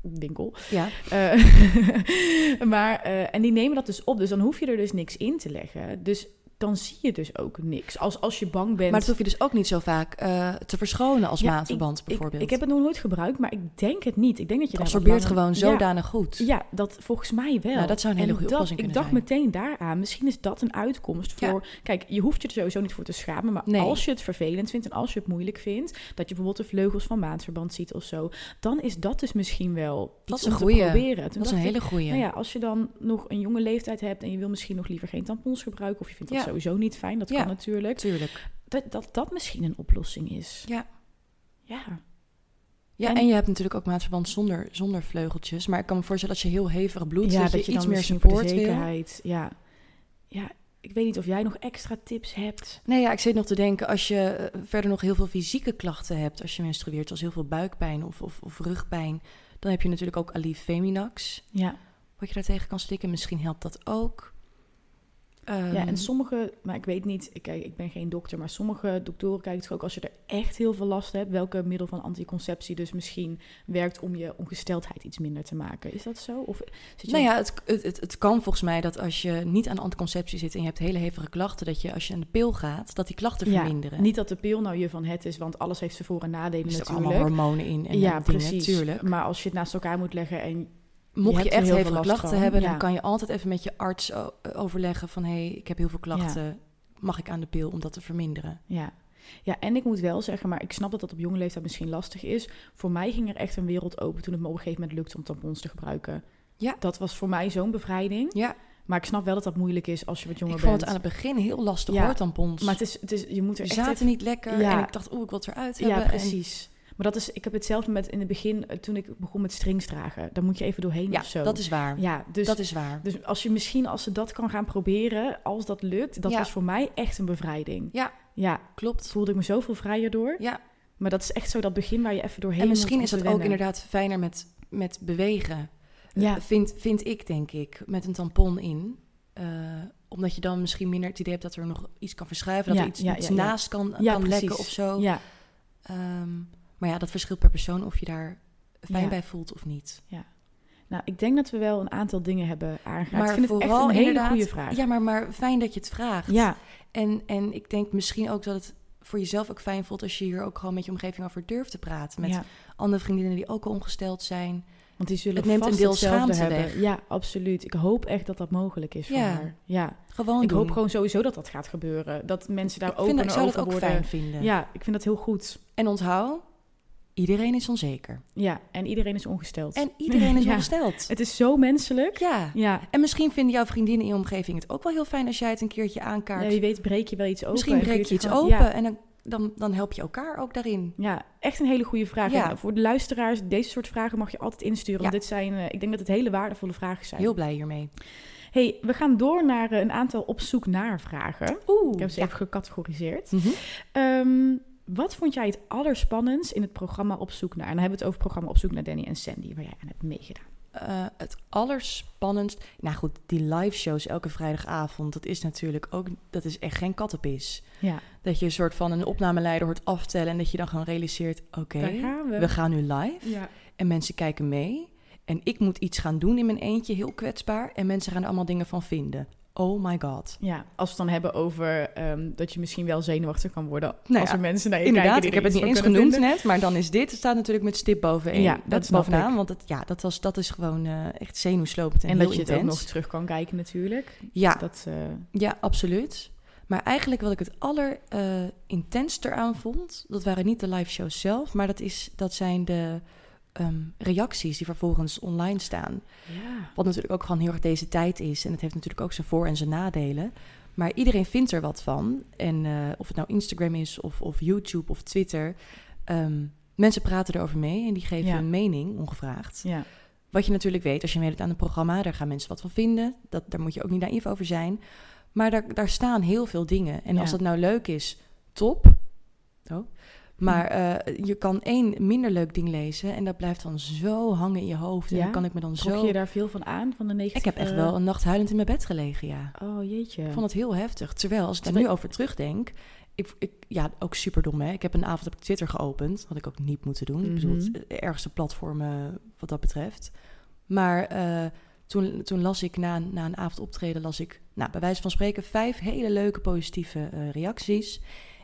winkel. Ja. Eh, [laughs] maar, eh, en die nemen dat dus op, dus dan hoef je er dus niks in te leggen. Dus dan zie je dus ook niks. Als, als je bang bent... Maar dat hoef je dus ook niet zo vaak eh, te verschonen als Ja, maandverband ik, bijvoorbeeld. ik heb het nog nooit gebruikt, maar ik denk het niet. Ik denk dat je het absorbeert langer- gewoon Ja, zodanig goed. Ja, dat volgens mij wel. Nou, dat zou een hele goede dat- oplossing Ik kunnen dacht zijn. meteen daaraan. Misschien is dat een uitkomst Ja. voor... Kijk, je hoeft je er sowieso niet voor te schamen. Maar Nee. als je het vervelend vindt en als je het moeilijk vindt... dat je bijvoorbeeld de vleugels van maandverband ziet of zo... dan is dat dus misschien wel Dat iets is een om te goeie. proberen. Toen Dat is een hele goeie. nou ja, als je dan nog een jonge leeftijd hebt... en je wil misschien nog liever geen tampons gebruiken... of je vindt dat Ja. Sowieso niet fijn, dat Ja. kan natuurlijk... Tuurlijk. Dat, dat dat misschien een oplossing is. Ja. Ja. Ja, En- en, je hebt natuurlijk ook maatverband zonder, zonder vleugeltjes. Maar ik kan me voorstellen als je heel hevig bloed, ja, dat, je, iets dan meer support wil. zekerheid. Ja. ja, ik weet niet of jij nog extra tips hebt. Nee, ja, ik zit nog te denken, als je eh, verder nog heel veel fysieke klachten hebt, als je menstrueert, zoals heel veel buikpijn of, of, of rugpijn, dan heb je natuurlijk ook Aleve Feminax, Ja. wat je daartegen kan slikken. Misschien helpt dat ook. Ehm, ja, en sommige, maar ik weet niet, ik, kijk, ik ben geen dokter, maar sommige doktoren kijken toch ook als je er echt heel veel last hebt, welke middel van anticonceptie dus misschien werkt om je ongesteldheid iets minder te maken. Is dat zo? Of zit je Nou ja, het, het, het, kan volgens mij dat als je niet aan anticonceptie zit en je hebt hele hevige klachten, dat je als je aan de pil gaat, dat die klachten Ja, verminderen. niet dat de pil nou je van het is, want alles heeft zijn voor- en nadelen er zitten natuurlijk. allemaal hormonen in en ja, dingen, precies. Maar als je het naast elkaar moet leggen en Mocht je, echt heel veel klachten van, hebben, ja. dan kan je altijd even met je arts overleggen van... hé, hey, ik heb heel veel klachten, mag ik aan de pil om dat te verminderen? Ja. ja, en ik moet wel zeggen, maar ik snap dat dat op jonge leeftijd misschien lastig is. Voor mij ging er echt een wereld open toen het me op een gegeven moment lukte om tampons te gebruiken. Ja. Dat was voor mij zo'n bevrijding. Ja, Maar ik snap wel dat dat moeilijk is als je wat jonger ik vond bent. het aan het begin heel lastig Ja, hoor, tampons. Maar het is, het is, je moet er echt zaten even- niet lekker Ja. en ik dacht, oeh, ik wil het eruit hebben. Ja, En- precies. Maar dat is, ik heb hetzelfde met in het begin, eh, toen ik begon met strings dragen. Daar moet je even doorheen ja, of zo. dat is waar. ja, dus, dat is waar. dus als je misschien, als ze dat kan gaan proberen, als dat lukt, dat Ja. was voor mij echt een bevrijding. Ja. Ja, Klopt. voelde ik me zoveel vrijer door. Ja, Maar dat is echt zo dat begin waar je even doorheen en misschien is het ook inderdaad fijner met, met bewegen. Ja. Eh, Vind, vind ik, denk ik, met een tampon in. Eh, omdat je dan misschien minder het idee hebt dat er nog iets kan verschuiven. Dat Ja, er iets, ja, iets naast kan, Ja, kan lekken of zo. Ja, Ehm, maar ja, dat verschilt per persoon of je daar fijn Ja. bij voelt of niet. nou, ik denk dat we wel een aantal dingen hebben aangeraakt. Maar ik vind het vooral echt een hele goede vraag. Ja, maar, maar fijn dat je het vraagt. ja, En, en ik denk misschien ook dat het voor jezelf ook fijn voelt als je hier ook gewoon met je omgeving over durft te praten. Met ja, andere vriendinnen die ook al ongesteld zijn. want die zullen Het neemt vast een deel schaamte hebben. weg. Ja, absoluut. Ik hoop echt dat dat mogelijk is voor Ja. haar. Ja, Gewoon ik doen. hoop gewoon sowieso dat dat gaat gebeuren. Dat mensen daar ik vind open dat over ook worden. fijn vinden. Ja, ik vind dat heel goed. En onthoud, iedereen is onzeker. Ja, en iedereen is ongesteld. En iedereen is [laughs] Ja. ongesteld. het is zo menselijk. Ja. Ja. En misschien vinden jouw vriendinnen in je omgeving het ook wel heel fijn als jij het een keertje aankaart. ja, wie weet breek je wel iets open. misschien breek je iets gewoon- open Ja. en dan, dan, dan help je elkaar ook daarin. Ja, echt een hele goede vraag. Ja. En voor de luisteraars, deze soort vragen mag je altijd insturen. Want dit zijn, eh, ik denk dat het hele waardevolle vragen zijn. Heel blij hiermee. hey, we gaan door naar eh, een aantal op zoek naar vragen. Oeh. Ik heb ze even gecategoriseerd. Mhm. Ehm, wat vond jij het allerspannendst in het programma Op Zoek Naar? En dan hebben we het over het programma Op Zoek Naar Danny en Sandy, waar jij aan hebt meegedaan. Eh, het allerspannendst. Nou goed, die live shows elke vrijdagavond, dat is natuurlijk ook, dat is echt geen kattenpis. Ja, Dat je een soort van een opnameleider hoort aftellen en dat je dan gewoon realiseert: oké, we. we gaan nu live Ja. en mensen kijken mee. En ik moet iets gaan doen in mijn eentje, heel kwetsbaar. En mensen gaan er allemaal dingen van vinden. Oh my god. ja, als we het dan hebben over ehm, dat je misschien wel zenuwachtig kan worden Nou als ja, er mensen naar je Inderdaad, kijken. ik die heb het niet eens genoemd net, maar dan is dit, het staat natuurlijk met stip boveneen. Ja, dat snap bovenaan, ik. want het, ja, dat, was, dat is gewoon eh, echt zenuwslopend en, En heel dat je het ook nog terug kan kijken natuurlijk. Ja, Dat, eh, Ja, absoluut. Maar eigenlijk wat ik het aller intenster aan vond, dat waren niet de live shows zelf, maar dat, is, dat zijn de ehm, reacties die vervolgens online staan. ja. Wat natuurlijk ook gewoon heel erg deze tijd is. En het heeft natuurlijk ook zijn voor- en zijn nadelen. Maar iedereen vindt er wat van. En eh, of het nou Instagram is, of, of YouTube of Twitter. ehm, mensen praten erover mee en die geven Ja. hun mening ongevraagd. ja. Wat je natuurlijk weet als je meedoet aan een programma, daar gaan mensen wat van vinden. Dat, daar moet je ook niet naïef over zijn. Maar daar, daar staan heel veel dingen. En Ja. als dat nou leuk is, top. Oh. Maar eh, je kan één minder leuk ding lezen en dat blijft dan zo hangen in je hoofd. En dan kan ik me dan Trok zo... je daar veel van aan, van de negatieve... Ik heb echt wel een nacht huilend in mijn bed gelegen, ja. Oh, jeetje. Ik vond het heel heftig. Terwijl, als ik daar nu over terugdenk... Ik, ik, ja, ook super dom, hè. Ik heb een avond ik Twitter geopend. Had ik ook niet moeten doen. Ik bedoel, Mhm. het ergste platform eh, wat dat betreft. Maar eh, toen, toen las ik na, een- na een avond optreden... las ik nou, bij wijze van spreken, vijf hele leuke positieve eh, reacties.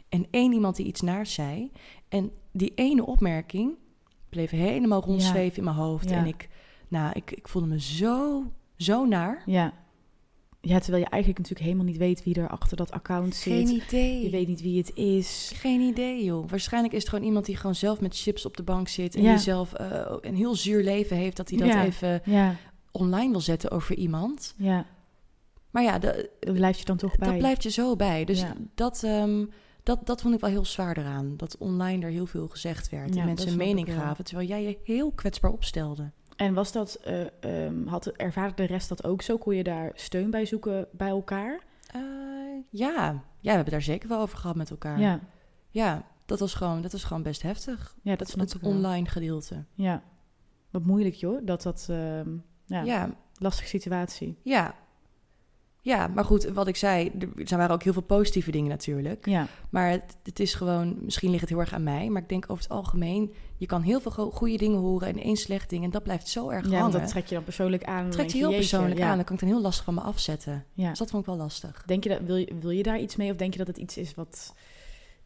En één iemand die iets naars zei. En die ene opmerking bleef helemaal rondzweven in mijn hoofd. Ja. En ik, nou, ik, ik voelde me zo, zo naar. Ja. ja, terwijl je eigenlijk natuurlijk helemaal niet weet wie er achter dat account zit. Geen idee. Je weet niet wie het is. Geen idee, joh. Waarschijnlijk is het gewoon iemand die gewoon zelf met chips op de bank zit. En Ja. die zelf eh, een heel zuur leven heeft. Dat hij dat Ja. even Ja, online wil zetten over iemand. ja. Maar ja, Dat blijft je dan toch bij. dat blijft je zo bij. Dus Ja. dat, ehm, dat, dat vond ik wel heel zwaar eraan. Dat online er heel veel gezegd werd. Ja, en mensen een mening gaven. Terwijl jij je heel kwetsbaar opstelde. En was dat, eh, ehm, had, ervaarde de rest dat ook zo? Kon je daar steun bij zoeken bij elkaar? Eh, ja. ja, we hebben daar zeker wel over gehad met elkaar. Ja, Ja, dat was gewoon, dat was gewoon best heftig. ja dat snap het wel. online gedeelte. Ja, wat moeilijk joh, dat dat, ehm, ja, ja, lastige situatie. Ja. Ja, maar goed, wat ik zei, er zijn waren ook heel veel positieve dingen natuurlijk. Ja, Maar het, het is gewoon, misschien ligt het heel erg aan mij, maar ik denk over het algemeen, je kan heel veel go- goede dingen horen en één slecht ding en dat blijft zo erg ja hangen. dat trek je dan persoonlijk aan. trekt je heel jeetje, persoonlijk ja, aan, dan kan ik dan heel lastig van me afzetten. Ja. Dus dat vond ik wel lastig. Denk je dat, wil, je, wil je daar iets mee of denk je dat het iets is wat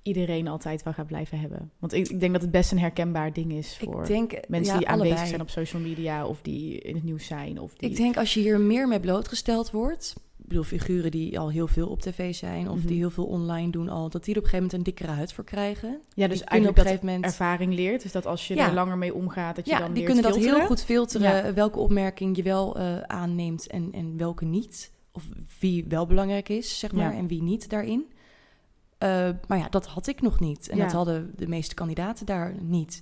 iedereen altijd wel gaat blijven hebben? Want ik, ik denk dat het best een herkenbaar ding is voor Ik denk, mensen ja, die aanwezig allebei. zijn op social media of die in het nieuws zijn. Of die... Ik denk als je hier meer mee blootgesteld wordt, ik bedoel figuren die al heel veel op tv zijn of Mhm. die heel veel online doen al, dat die er op een gegeven moment een dikkere huid voor krijgen. ja, dus die eigenlijk op een dat gegeven moment ervaring leert. Dus dat als je Ja. er langer mee omgaat, dat je ja, dan die kunnen dat filteren. heel goed filteren Ja. welke opmerking je wel eh, aanneemt en, en welke niet. Of wie wel belangrijk is, zeg maar, en wie niet daarin. Eh, maar ja, dat had ik nog niet. En dat hadden de meeste kandidaten daar niet.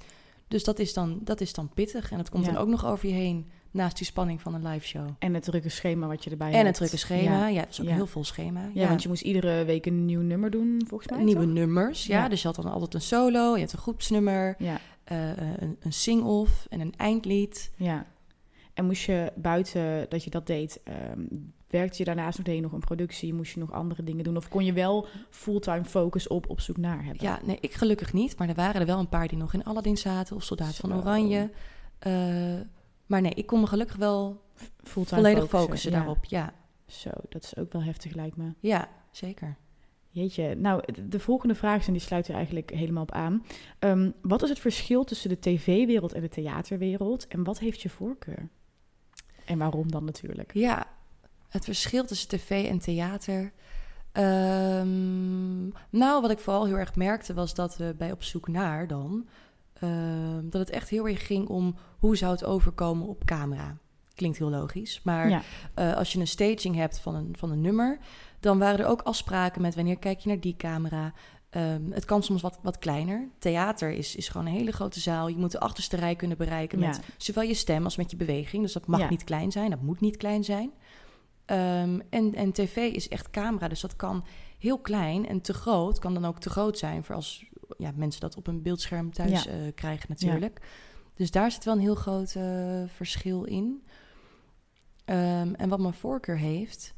Dus dat is dan, dat is dan pittig. En dat komt dan ook nog over je heen, naast die spanning van een live show. En het drukke schema wat je erbij En hebt. het drukke schema. Ja, Ja, het is ook Ja. heel vol schema. Ja, want je moest iedere week een nieuw nummer doen, volgens mij. Nieuwe toch? nummers, ja. Dus je had dan altijd een solo, je had een groepsnummer, Ja, eh, een, een sing-off en een eindlied. ja. En moest je buiten dat je dat deed, ehm, werkte je daarnaast nog, deed je nog een productie, moest je nog andere dingen doen? Of kon je wel fulltime focus op op zoek naar hebben? Ja, nee, ik gelukkig niet. Maar er waren er wel een paar die nog in Aladdin zaten of Soldaat van. Oranje. Eh, maar nee, ik kon me gelukkig wel fulltime volledig focussen ja. daarop. Ja, Zo, dat is ook wel heftig lijkt me. ja zeker. Jeetje, nou, de- de volgende vraag en die sluit er eigenlijk helemaal op aan. Ehm, wat is het verschil tussen de tv-wereld en de theaterwereld? En wat heeft je voorkeur? En waarom dan natuurlijk? Ja, het verschil tussen tv en theater. Ehm, nou, wat ik vooral heel erg merkte was dat we bij Op Zoek Naar dan... ehm, dat het echt heel erg ging om hoe zou het overkomen op camera. Klinkt heel logisch, maar ja, Eh, als je een staging hebt van een, van een nummer, dan waren er ook afspraken met wanneer kijk je naar die camera. Ehm, het kan soms wat, wat kleiner. Theater is, is gewoon een hele grote zaal. Je moet de achterste rij kunnen bereiken Ja. met zowel je stem als met je beweging. Dus dat mag Ja. niet klein zijn, dat moet niet klein zijn. Ehm, en, en tv is echt camera, dus dat kan heel klein en te groot. Kan dan ook te groot zijn voor als ja, mensen dat op een beeldscherm thuis Ja. eh, krijgen natuurlijk. Dus daar zit wel een heel groot eh, verschil in. Ehm, en wat mijn voorkeur heeft.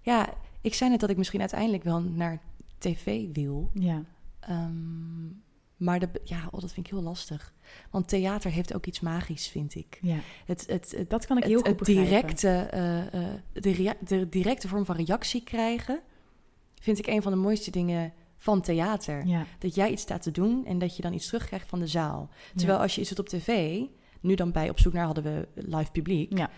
Ja, ik zei net dat ik misschien uiteindelijk wel naar tv wil. ja, Ehm, maar de, ja, oh, dat vind ik heel lastig. Want theater heeft ook iets magisch, vind ik. ja. Het, het, het, Dat kan ik heel het, goed het begrijpen. directe, eh, de, de directe vorm van reactie krijgen, vind ik een van de mooiste dingen van theater. Ja, Dat jij iets staat te doen en dat je dan iets terugkrijgt van de zaal. Terwijl als je iets doet op tv, nu dan bij Op Zoek Naar hadden we live publiek. Ja.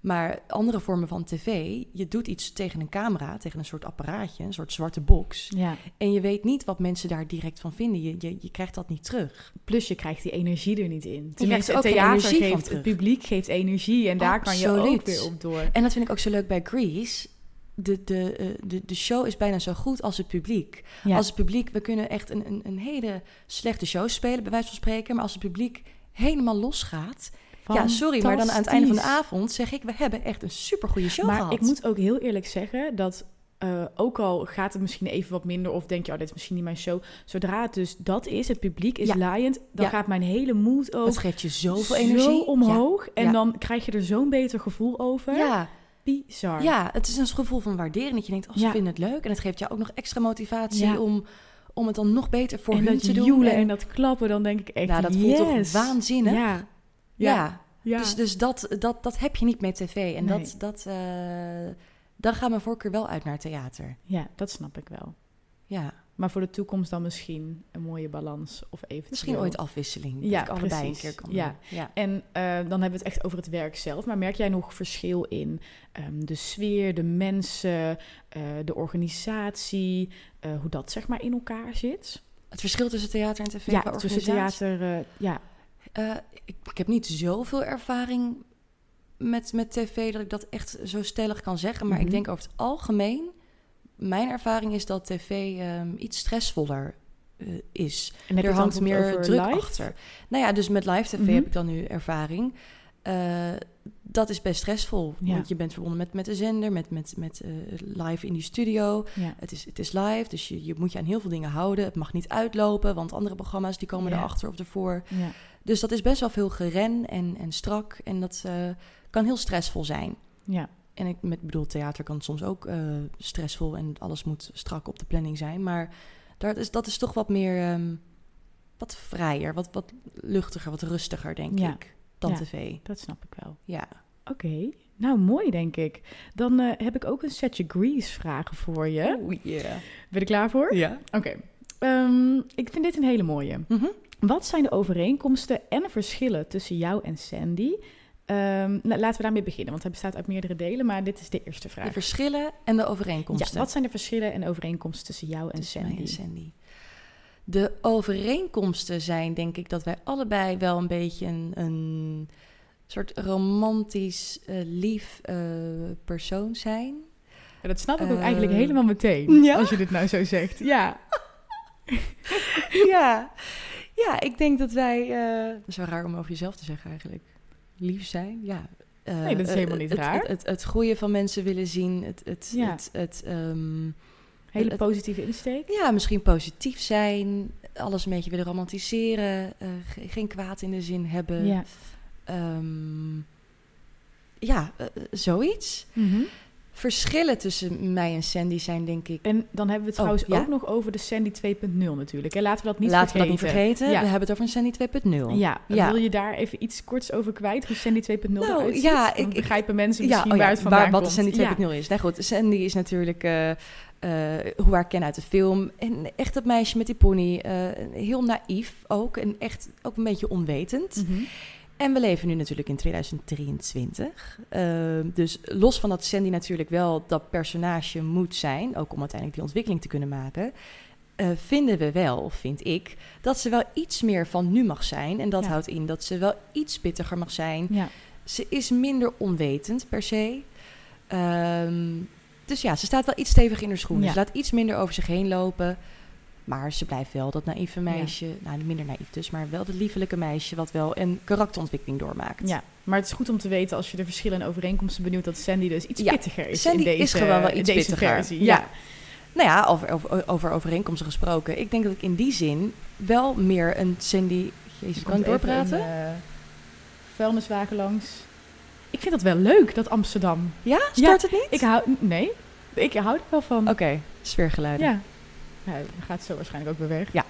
Maar andere vormen van tv, je doet iets tegen een camera, tegen een soort apparaatje, een soort zwarte box. ja. En je weet niet wat mensen daar direct van vinden. Je, je, je krijgt dat niet terug. Plus je krijgt die energie er niet in. krijgt Tenminste, er ook theater energie van geeft, terug. het publiek geeft energie en daar kan je ook weer op door. En dat vind ik ook zo leuk bij Grease. De, de, eh, de, de show is bijna zo goed als het publiek. Ja. Als het publiek, we kunnen echt een, een, een hele slechte show spelen, bij wijze van spreken. Maar als het publiek helemaal losgaat. Ja, sorry, maar dan aan het einde van de avond zeg ik, we hebben echt een supergoeie show maar gehad. ik moet ook heel eerlijk zeggen dat eh, ook al gaat het misschien even wat minder of denk je, oh, dit is misschien niet mijn show. Zodra het dus dat is, het publiek is Ja. laaiend, dan Ja. gaat mijn hele moed ook Het geeft je zoveel zo energie. omhoog. En dan krijg je er zo'n beter gevoel over. Ja, Bizar. ja, het is een gevoel van waardering. Dat je denkt, oh, ze Ja. vinden het leuk. En het geeft jou ook nog extra motivatie Ja. om, om het dan nog beter voor en hun te doen. joelen En- en dat klappen, dan denk ik echt, nou, dat voelt toch yes. waanzinnig? Ja. Ja. Dus, dus dat, dat, dat heb je niet met tv. En Nee. dat, dat, eh, dan gaat mijn voorkeur wel uit naar theater. Ja, dat snap ik wel. Ja, Maar voor de toekomst dan misschien een mooie balans of eventueel... misschien ooit afwisseling. Ja, Ja, ik allebei precies. een keer kan Ja. doen. Ja. En eh, dan hebben we het echt over het werk zelf. Maar merk jij nog verschil in ehm, de sfeer, de mensen, eh, de organisatie, eh, hoe dat zeg maar in elkaar zit? Het verschil tussen theater en tv ja, tussen theater, ja. Ik, ik heb niet zoveel ervaring met, met tv dat ik dat echt zo stellig kan zeggen. Maar Mhm. ik denk over het algemeen, mijn ervaring is dat tv ehm, iets stressvoller eh, is. En er hangt meer druk live? achter. Nou ja, dus met live tv Mhm. heb ik dan nu ervaring. Eh, dat is best stressvol. Ja. Want je bent verbonden met, met de zender, met, met, met eh, live in die studio. Ja. Het is, het is live, dus je, je moet je aan heel veel dingen houden. Het mag niet uitlopen, want andere programma's die komen Ja. erachter of ervoor. Ja. Dus dat is best wel veel geren en, en strak. En dat kan heel stressvol zijn. ja. En ik met, bedoel, theater kan soms ook eh, stressvol en alles moet strak op de planning zijn. Maar daar is, dat is toch wat meer, ehm, wat vrijer, wat, wat luchtiger, wat rustiger, denk Ja. ik, dan Ja. tv. Dat snap ik wel. Ja. Oké, nou mooi denk ik. Dan eh, heb ik ook een setje Grease vragen voor je. Yeah. Ben je er klaar voor? Ja. Oké. Ehm, ik vind dit een hele mooie. Mhm. Wat zijn de overeenkomsten en verschillen tussen jou en Sandy? Ehm, nou, laten we daarmee beginnen, want hij bestaat uit meerdere delen, maar dit is de eerste vraag. De verschillen en de ja, overeenkomsten. wat zijn de verschillen en overeenkomsten tussen jou en tussen Sandy? en Sandy. De overeenkomsten zijn denk ik dat wij allebei wel een beetje een, een soort romantisch, eh, lief eh, persoon zijn. Ja, dat snap ik ook Eh, eigenlijk helemaal meteen, ja? als je dit nou zo zegt. Ja, [laughs] ja. ja, ik denk dat wij... dat is wel raar om over jezelf te zeggen eigenlijk. Lief zijn, ja. Eh, Nee, dat is eh, helemaal niet het, raar. Het, het, het groeien van mensen willen zien. Het, het, Ja. het, het, ehm, hele positieve insteek. ja, misschien positief zijn. Alles een beetje willen romantiseren. eh, ge- geen kwaad in de zin hebben. Ja. Ehm, ja, zoiets. Mhm. Verschillen tussen mij en Sandy zijn denk ik... En dan hebben we het Oh, trouwens ja? ook nog over de Sandy 2.0 natuurlijk. En laten we dat niet Laten vergeten. we dat niet vergeten. Ja. We hebben het over een Sandy 2.0. Ja, Ja. wil je daar even iets korts over kwijt? Hoe Sandy 2.0 Nou, eruit ziet? ja, ik- begrijpen mensen misschien oh waar het vandaan waar, wat komt. de Sandy 2.0 is. Nou goed, Sandy is natuurlijk eh, eh, hoe we haar kennen uit de film. En echt het meisje met die pony. eh, heel naïef ook. En echt ook een beetje onwetend. Mhm. En we leven nu natuurlijk in 2023. Eh, dus los van dat Sandy natuurlijk wel dat personage moet zijn, ook om uiteindelijk die ontwikkeling te kunnen maken, eh, vinden we wel, vind ik, dat ze wel iets meer van nu mag zijn. En dat Ja. houdt in dat ze wel iets pittiger mag zijn. Ja. Ze is minder onwetend per se. Ehm, dus ja, ze staat wel iets steviger in haar schoenen. Ja. Ze laat iets minder over zich heen lopen. Maar ze blijft wel dat naïeve meisje, nou minder naïef dus, maar wel dat liefelijke meisje wat wel een karakterontwikkeling doormaakt. ja, maar het is goed om te weten als je de verschillen en overeenkomsten benieuwt dat Sandy dus iets Ja, pittiger is Sandy in deze, is gewoon wel iets deze pittiger. versie. Ja. Ja. Nou ja, over, over, over overeenkomsten gesproken. Ik denk dat ik in die zin wel meer een Sandy... Jezus, kan ik doorpraten? Een, eh, vuilniswagen langs. Ik vind dat wel leuk, dat Amsterdam. Ja? Stort het niet? Ik hou... Nee, ik hou er wel van. Oké, sfeergeluiden. Ja. Ja. Dan gaat zo waarschijnlijk ook weer weg.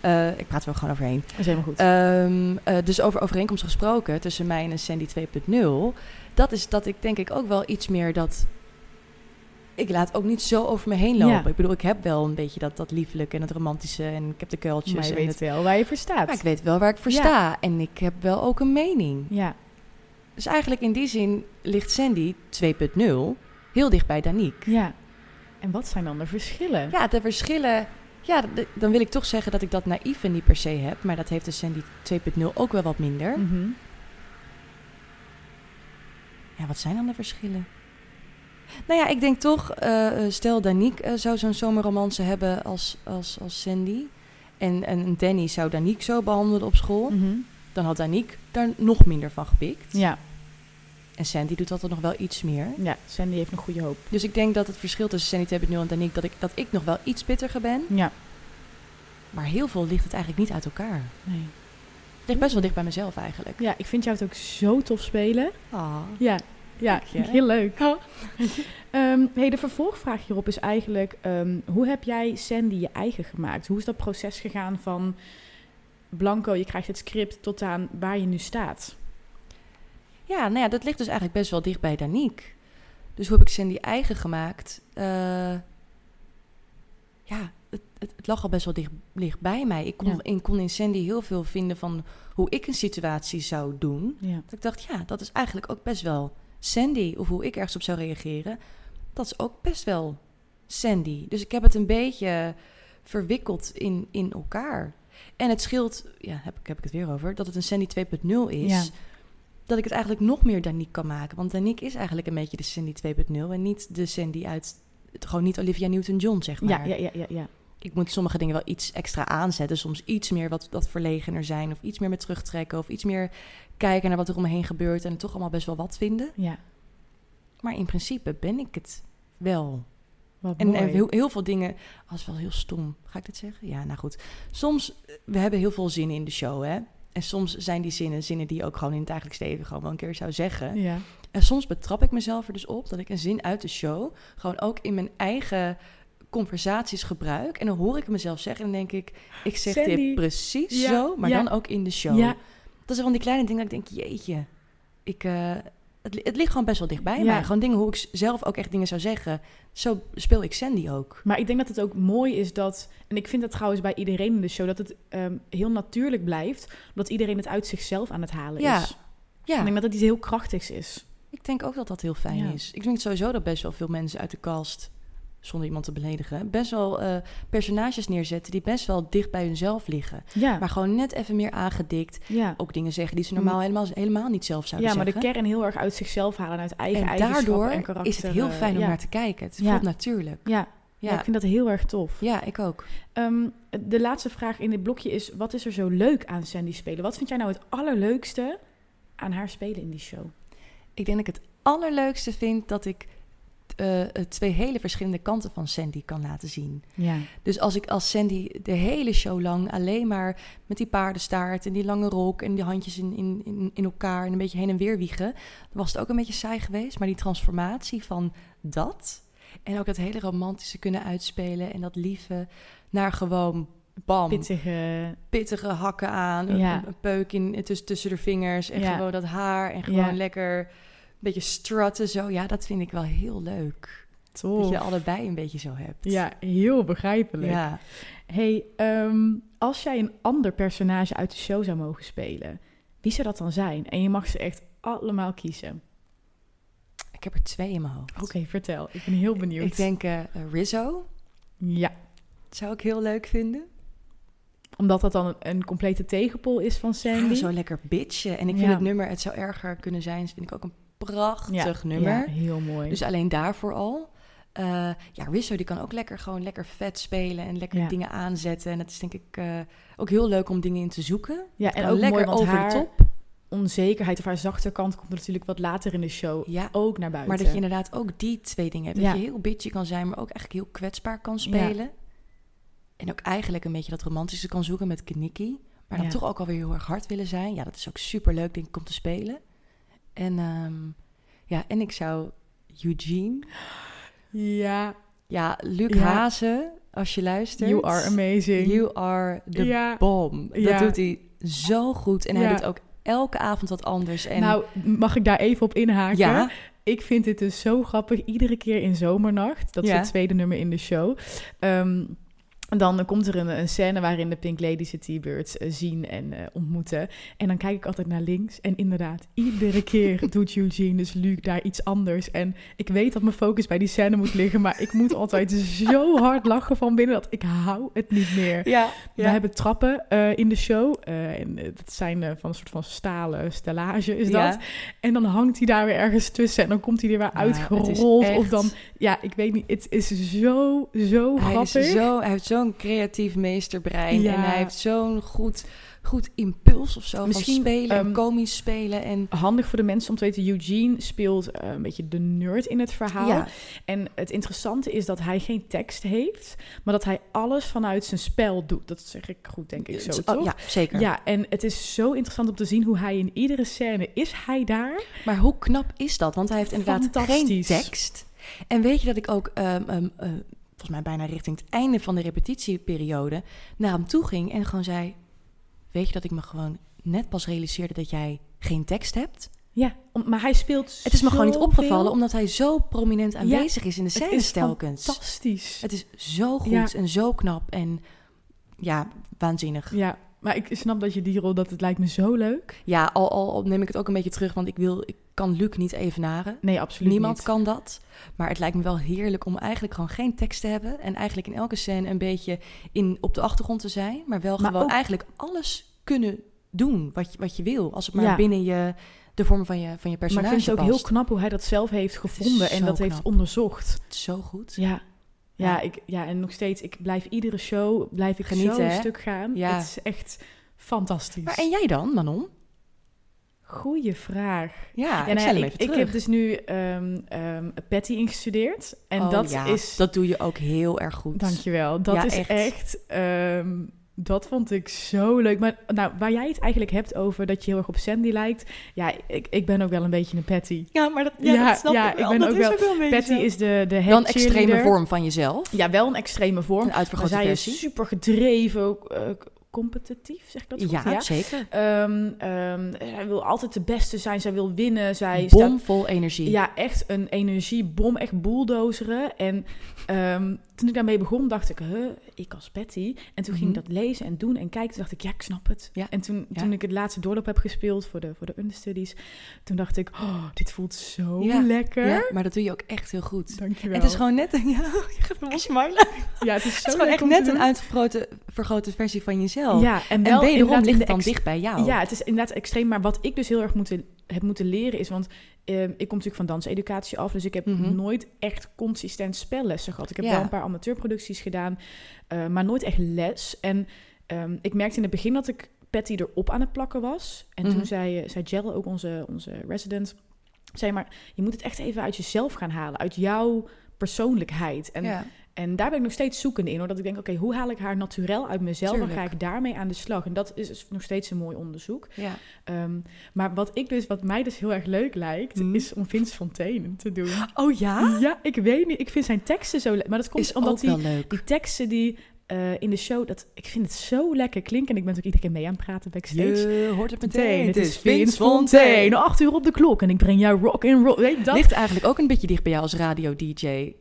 Eh, ik praat er wel gewoon overheen. Dat is helemaal goed. Ehm, eh, dus over overeenkomsten gesproken tussen mij en Sandy 2.0. Dat is dat ik denk ik ook wel iets meer dat... Ik laat ook niet zo over me heen lopen. Ja. Ik bedoel, ik heb wel een beetje dat, dat lieflijke en het romantische. En ik heb de kuiltjes. maar je en weet het- wel waar je voor staat. maar ik weet wel waar ik voor Ja. sta. En ik heb wel ook een mening. Ja, Dus eigenlijk in die zin ligt Sandy 2.0 heel dicht bij Danique. ja. En wat zijn dan de verschillen? Ja, de verschillen... Ja, dan wil ik toch zeggen dat ik dat naïeve niet per se heb. Maar dat heeft de Sandy 2.0 ook wel wat minder. Mhm. Ja, wat zijn dan de verschillen? Nou ja, ik denk toch, eh, eh, stel Danique eh, zou zo'n zomerromance hebben als, als, als Sandy. En, en Danny zou Danique zo behandelen op school. Mhm. Dan had Danique daar nog minder van gepikt. Ja, En Sandy doet altijd nog wel iets meer. ja, Sandy heeft een goede hoop. Dus ik denk dat het verschil tussen Sandy 2.0 en Danique... Dat ik, dat ik nog wel iets pittiger ben. Ja, Maar heel veel ligt het eigenlijk niet uit elkaar. nee. Het ligt best wel dicht bij mezelf eigenlijk. Ja, ik vind jou het ook zo tof spelen. Ah. Ja, ja heel leuk. [laughs] Ehm, hey, de vervolgvraag hierop is eigenlijk... ehm, hoe heb jij Sandy je eigen gemaakt? Hoe is dat proces gegaan van... Blanco, je krijgt het script tot aan waar je nu staat? Ja, nou ja, dat ligt dus eigenlijk best wel dicht bij Danique. Dus hoe heb ik Sandy eigen gemaakt? Eh, ja, het, het, het, lag al best wel dicht, dicht bij mij. Ik kon, Ja. in, kon in Sandy heel veel vinden van hoe ik een situatie zou doen. Ja. Dat ik dacht, ja, dat is eigenlijk ook best wel Sandy. Of hoe ik ergens op zou reageren. Dat is ook best wel Sandy. Dus ik heb het een beetje verwikkeld in, in elkaar. En het scheelt, ja, heb, ik- heb ik het weer over, dat het een Sandy 2.0 is. Ja. Dat ik het eigenlijk nog meer Danique kan maken. Want Danique is eigenlijk een beetje de Sandy 2.0. En niet de Sandy uit, gewoon niet Olivia Newton-John, zeg maar. Ja, ja, ja, ja, ja. Ik moet sommige dingen wel iets extra aanzetten. Soms iets meer wat, wat verlegener zijn. Of iets meer met terugtrekken. Of iets meer kijken naar wat er om me heen gebeurt. En toch allemaal best wel wat vinden. ja. Maar in principe ben ik het wel. Wat En, mooi. en heel, heel veel dingen... als wel heel stom. Ga ik dit zeggen? Ja, nou goed. Soms, eh, we hebben heel veel zinnen in de show, hè. En soms zijn die zinnen zinnen die je ook gewoon in het dagelijks leven gewoon wel een keer zou zeggen. Ja. En soms betrap ik mezelf er dus op dat ik een zin uit de show gewoon ook in mijn eigen conversaties gebruik. En dan hoor ik mezelf zeggen en dan denk ik, ik zeg Sandy. dit precies Ja, zo, maar ja. dan ook in de show. Ja. Dat is van die kleine dingen dat ik denk, jeetje, ik, eh, het, li- het ligt gewoon best wel dichtbij Ja. mij. Gewoon dingen hoe ik zelf ook echt dingen zou zeggen. Zo speel ik Sandy ook. Maar ik denk dat het ook mooi is dat, en ik vind dat trouwens bij iedereen in de show, dat het ehm, heel natuurlijk blijft, omdat iedereen het uit zichzelf aan het halen Ja. is. Ja, Ik denk dat het iets heel krachtigs is. ik denk ook dat dat heel fijn Ja. is. Ik denk sowieso dat best wel veel mensen uit de cast, zonder iemand te beledigen, best wel eh, personages neerzetten die best wel dicht bij hunzelf liggen. Ja, Maar gewoon net even meer aangedikt. ja. Ook dingen zeggen die ze normaal helemaal, helemaal niet zelf zouden ja maar de zeggen. kern heel erg uit zichzelf halen en uit eigen en daardoor en karakter. is het heel eh, fijn om ja. naar te kijken. Het Ja. voelt natuurlijk. Ja. Ja. Ja. ik vind dat heel erg tof. ja, ik ook. Ehm, de laatste vraag in dit blokje is: wat is er zo leuk aan Sandy spelen? Wat vind jij nou het allerleukste aan haar spelen in die show? Ik denk dat ik het allerleukste vind dat ik eh, twee hele verschillende kanten van Sandy kan laten zien. Ja. Dus als ik als Sandy de hele show lang alleen maar met die paardenstaart en die lange rok en die handjes in, in, in, elkaar en een beetje heen en weer wiegen, dan was het ook een beetje saai geweest. Maar die transformatie van dat en ook dat hele romantische kunnen uitspelen en dat lieve naar gewoon bam, Pittige. pittige hakken aan, een- Ja. een, een peuk in, tussen, tussen de vingers en Ja. gewoon dat haar en gewoon lekker beetje strutten zo. Ja, dat vind ik wel heel leuk. Dat Tof. je allebei een beetje zo hebt. Ja, heel begrijpelijk. ja. Hey, ehm, als jij een ander personage uit de show zou mogen spelen, wie zou dat dan zijn? En je mag ze echt allemaal kiezen. Ik heb er twee in mijn hoofd. Oké, vertel. Ik ben heel benieuwd. Ik denk eh, Rizzo. Ja, Zou ik heel leuk vinden. omdat dat dan een, een complete tegenpol is van Sandy. Ja, zo lekker bitchen. En ik vind Ja. het nummer, het zou erger kunnen zijn, vind ik ook een prachtig ja, nummer. Ja, heel mooi. Dus alleen daarvoor al. Eh, ja, Rizzo die kan ook lekker gewoon lekker vet spelen en lekker Ja. dingen aanzetten. En dat is denk ik eh, ook heel leuk om dingen in te zoeken. ja, en ook lekker mooi, over haar de top. onzekerheid of haar zachte kant komt natuurlijk wat later in de show Ja, ook naar buiten. maar dat je inderdaad ook die twee dingen hebt. Ja. Dat je heel bitchy kan zijn, maar ook eigenlijk heel kwetsbaar kan spelen. En ook eigenlijk een beetje dat romantische kan zoeken met Kaniki. Maar dan Ja. toch ook alweer heel erg hard willen zijn. Ja, dat is ook super leuk, denk ik, om te spelen. En ehm, ja, en ik zou Eugene. [gasps] Ja, Ja, Luc Ja. Hazen, als je luistert. you are amazing. You are the ja. bomb. Dat Ja. doet hij zo goed. En hij doet ook elke avond wat anders. En Nou, mag ik daar even op inhaken? ja, Ik vind dit dus zo grappig. Iedere keer in Zomernacht, dat is het tweede nummer in de show. ehm, dan komt er een, een scène waarin de Pink Ladies de T-Birds eh, zien en eh, ontmoeten. En dan kijk ik altijd naar links. En inderdaad, iedere keer [laughs] doet Eugene, dus Luc, daar iets anders. En ik weet dat mijn focus bij die scène moet liggen. Maar ik moet altijd [laughs] zo hard lachen van binnen dat ik hou het niet meer. ja, We ja. hebben trappen eh, in de show. en dat zijn van een soort van stalen stellage, is dat. Ja. En dan hangt hij daar weer ergens tussen. En dan komt hij er weer uitgerold. Of dan, ja, ik weet niet. Het is zo, zo Hij, is grappig. zo, hij heeft zo'n creatief meesterbrein. Ja. En hij heeft zo'n goed, goed impuls of zo. Misschien, van spelen ehm, komisch spelen. En Handig voor de mensen om te weten, Eugene speelt eh, een beetje de nerd in het verhaal. ja, En het interessante is dat hij geen tekst heeft, maar dat hij alles vanuit zijn spel doet. Dat zeg ik goed, denk ik zo, toch? ja, zeker. Ja, en het is zo interessant om te zien hoe hij in iedere scène is hij daar. Maar hoe knap is dat? Want hij heeft inderdaad geen tekst. En weet je dat ik ook, eh, volgens mij bijna richting het einde van de repetitieperiode, naar hem toe ging en gewoon zei: Weet je dat ik me gewoon net pas realiseerde dat jij geen tekst hebt? Ja, maar hij speelt Het is me gewoon niet opgevallen, omdat hij zo prominent aanwezig is in de Het scène is telkens. fantastisch. Het is zo goed Ja. en zo knap en ja, waanzinnig. Ja, maar ik snap dat je die rol, dat het lijkt me zo leuk. Ja, al, al, al neem ik het ook een beetje terug, want ik, wil, ik kan Luc niet evenaren. Nee, absoluut Niemand niet. kan dat. Maar het lijkt me wel heerlijk om eigenlijk gewoon geen tekst te hebben. En eigenlijk in elke scène een beetje in, op de achtergrond te zijn. Maar wel Maar gewoon ook- eigenlijk alles kunnen doen wat je, wat je wil. Als het maar Ja. binnen je, de vorm van je, van je Maar ik personage vind het ook heel knap hoe hij dat zelf heeft gevonden en dat heeft onderzocht. Zo goed. Ja. Ja, Ja. Ik, ja, en nog steeds, ik blijf iedere show, blijf ik Genieten, zo een hè? stuk gaan. Ja. Het is echt fantastisch. Maar en jij dan, Manon? Goeie vraag. Ja, Ja, ik nou ik, ik heb dus nu ehm Patty ingestudeerd. En Oh, dat ja, is... Dat doe je ook heel erg goed. Dankjewel. Dat Ja, is echt. echt... ehm, dat vond ik zo leuk. Maar nou, waar jij het eigenlijk hebt over dat je heel erg op Sandy lijkt. Ja, ik, ik ben ook wel een beetje een Patty. Ja, maar dat, ja, Ja, dat snap ja, ik wel. ik ben Dat ook is wel- ook wel een beetje Patty zo. is de, de Wel een extreme vorm van jezelf. Ja, wel een extreme vorm. Een uitvergrote zij versie. is super gedreven, competitief, zeg ik dat goed? ja, zeker. Ehm, ehm, zij wil altijd de beste zijn, zij wil winnen. Zij staat Bomvol energie. Ja, echt een energiebom, echt bulldozeren. En ehm, toen ik daarmee begon, dacht ik, huh, ik als Patty. En toen ging ik Mhm. dat lezen en doen en kijken. Toen dacht ik, ja, ik snap het. Ja, En toen, ja. toen ik het laatste doorloop heb gespeeld voor de, voor de understudies, toen dacht ik, oh, dit voelt zo Ja, lekker. Ja, maar dat doe je ook echt heel goed. Dankjewel. Het is gewoon net een, [laughs] ja, je gaat me smilen. ja, het is, Het zo is gewoon echt net een uitvergrote vergrote versie van jezelf. Ja, en, en wel wederom inderdaad ligt het dan dicht bij jou. Ja, het is inderdaad extreem. Maar wat ik dus heel erg moeten, heb moeten leren is... Want ehm, ik kom natuurlijk van danseducatie af. Dus ik heb Mhm. nooit echt consistent spellessen gehad. Ik heb Ja. wel een paar amateurproducties gedaan. eh, maar nooit echt les. En ehm, ik merkte in het begin dat ik Patty erop aan het plakken was. En Mhm. toen zei, eh, zei Jelle, ook onze, onze resident... zei maar, je moet het echt even uit jezelf gaan halen. Uit jouw persoonlijkheid. En ja. En daar ben ik nog steeds zoekende in. Hoor. Dat ik denk, oké, hoe haal ik haar naturel uit mezelf? Dan ga ik daarmee aan de slag. En dat is dus nog steeds een mooi onderzoek. ja. Ehm, maar wat, ik dus, wat mij dus heel erg leuk lijkt, Hmm. is om Vince Fontaine te doen. Oh ja? Ja, ik weet niet. Ik vind zijn teksten zo leuk. Maar dat komt Is omdat die, die teksten die eh, in de show, dat, ik vind het zo lekker klinken. En ik ben ook iedere keer mee aan het praten backstage. Je hoort het meteen. Het is Vince Fontaine. Acht uur op de klok en ik breng jou rock and roll. Weet dat? Ligt eigenlijk ook een beetje dicht bij jou als radio-dj.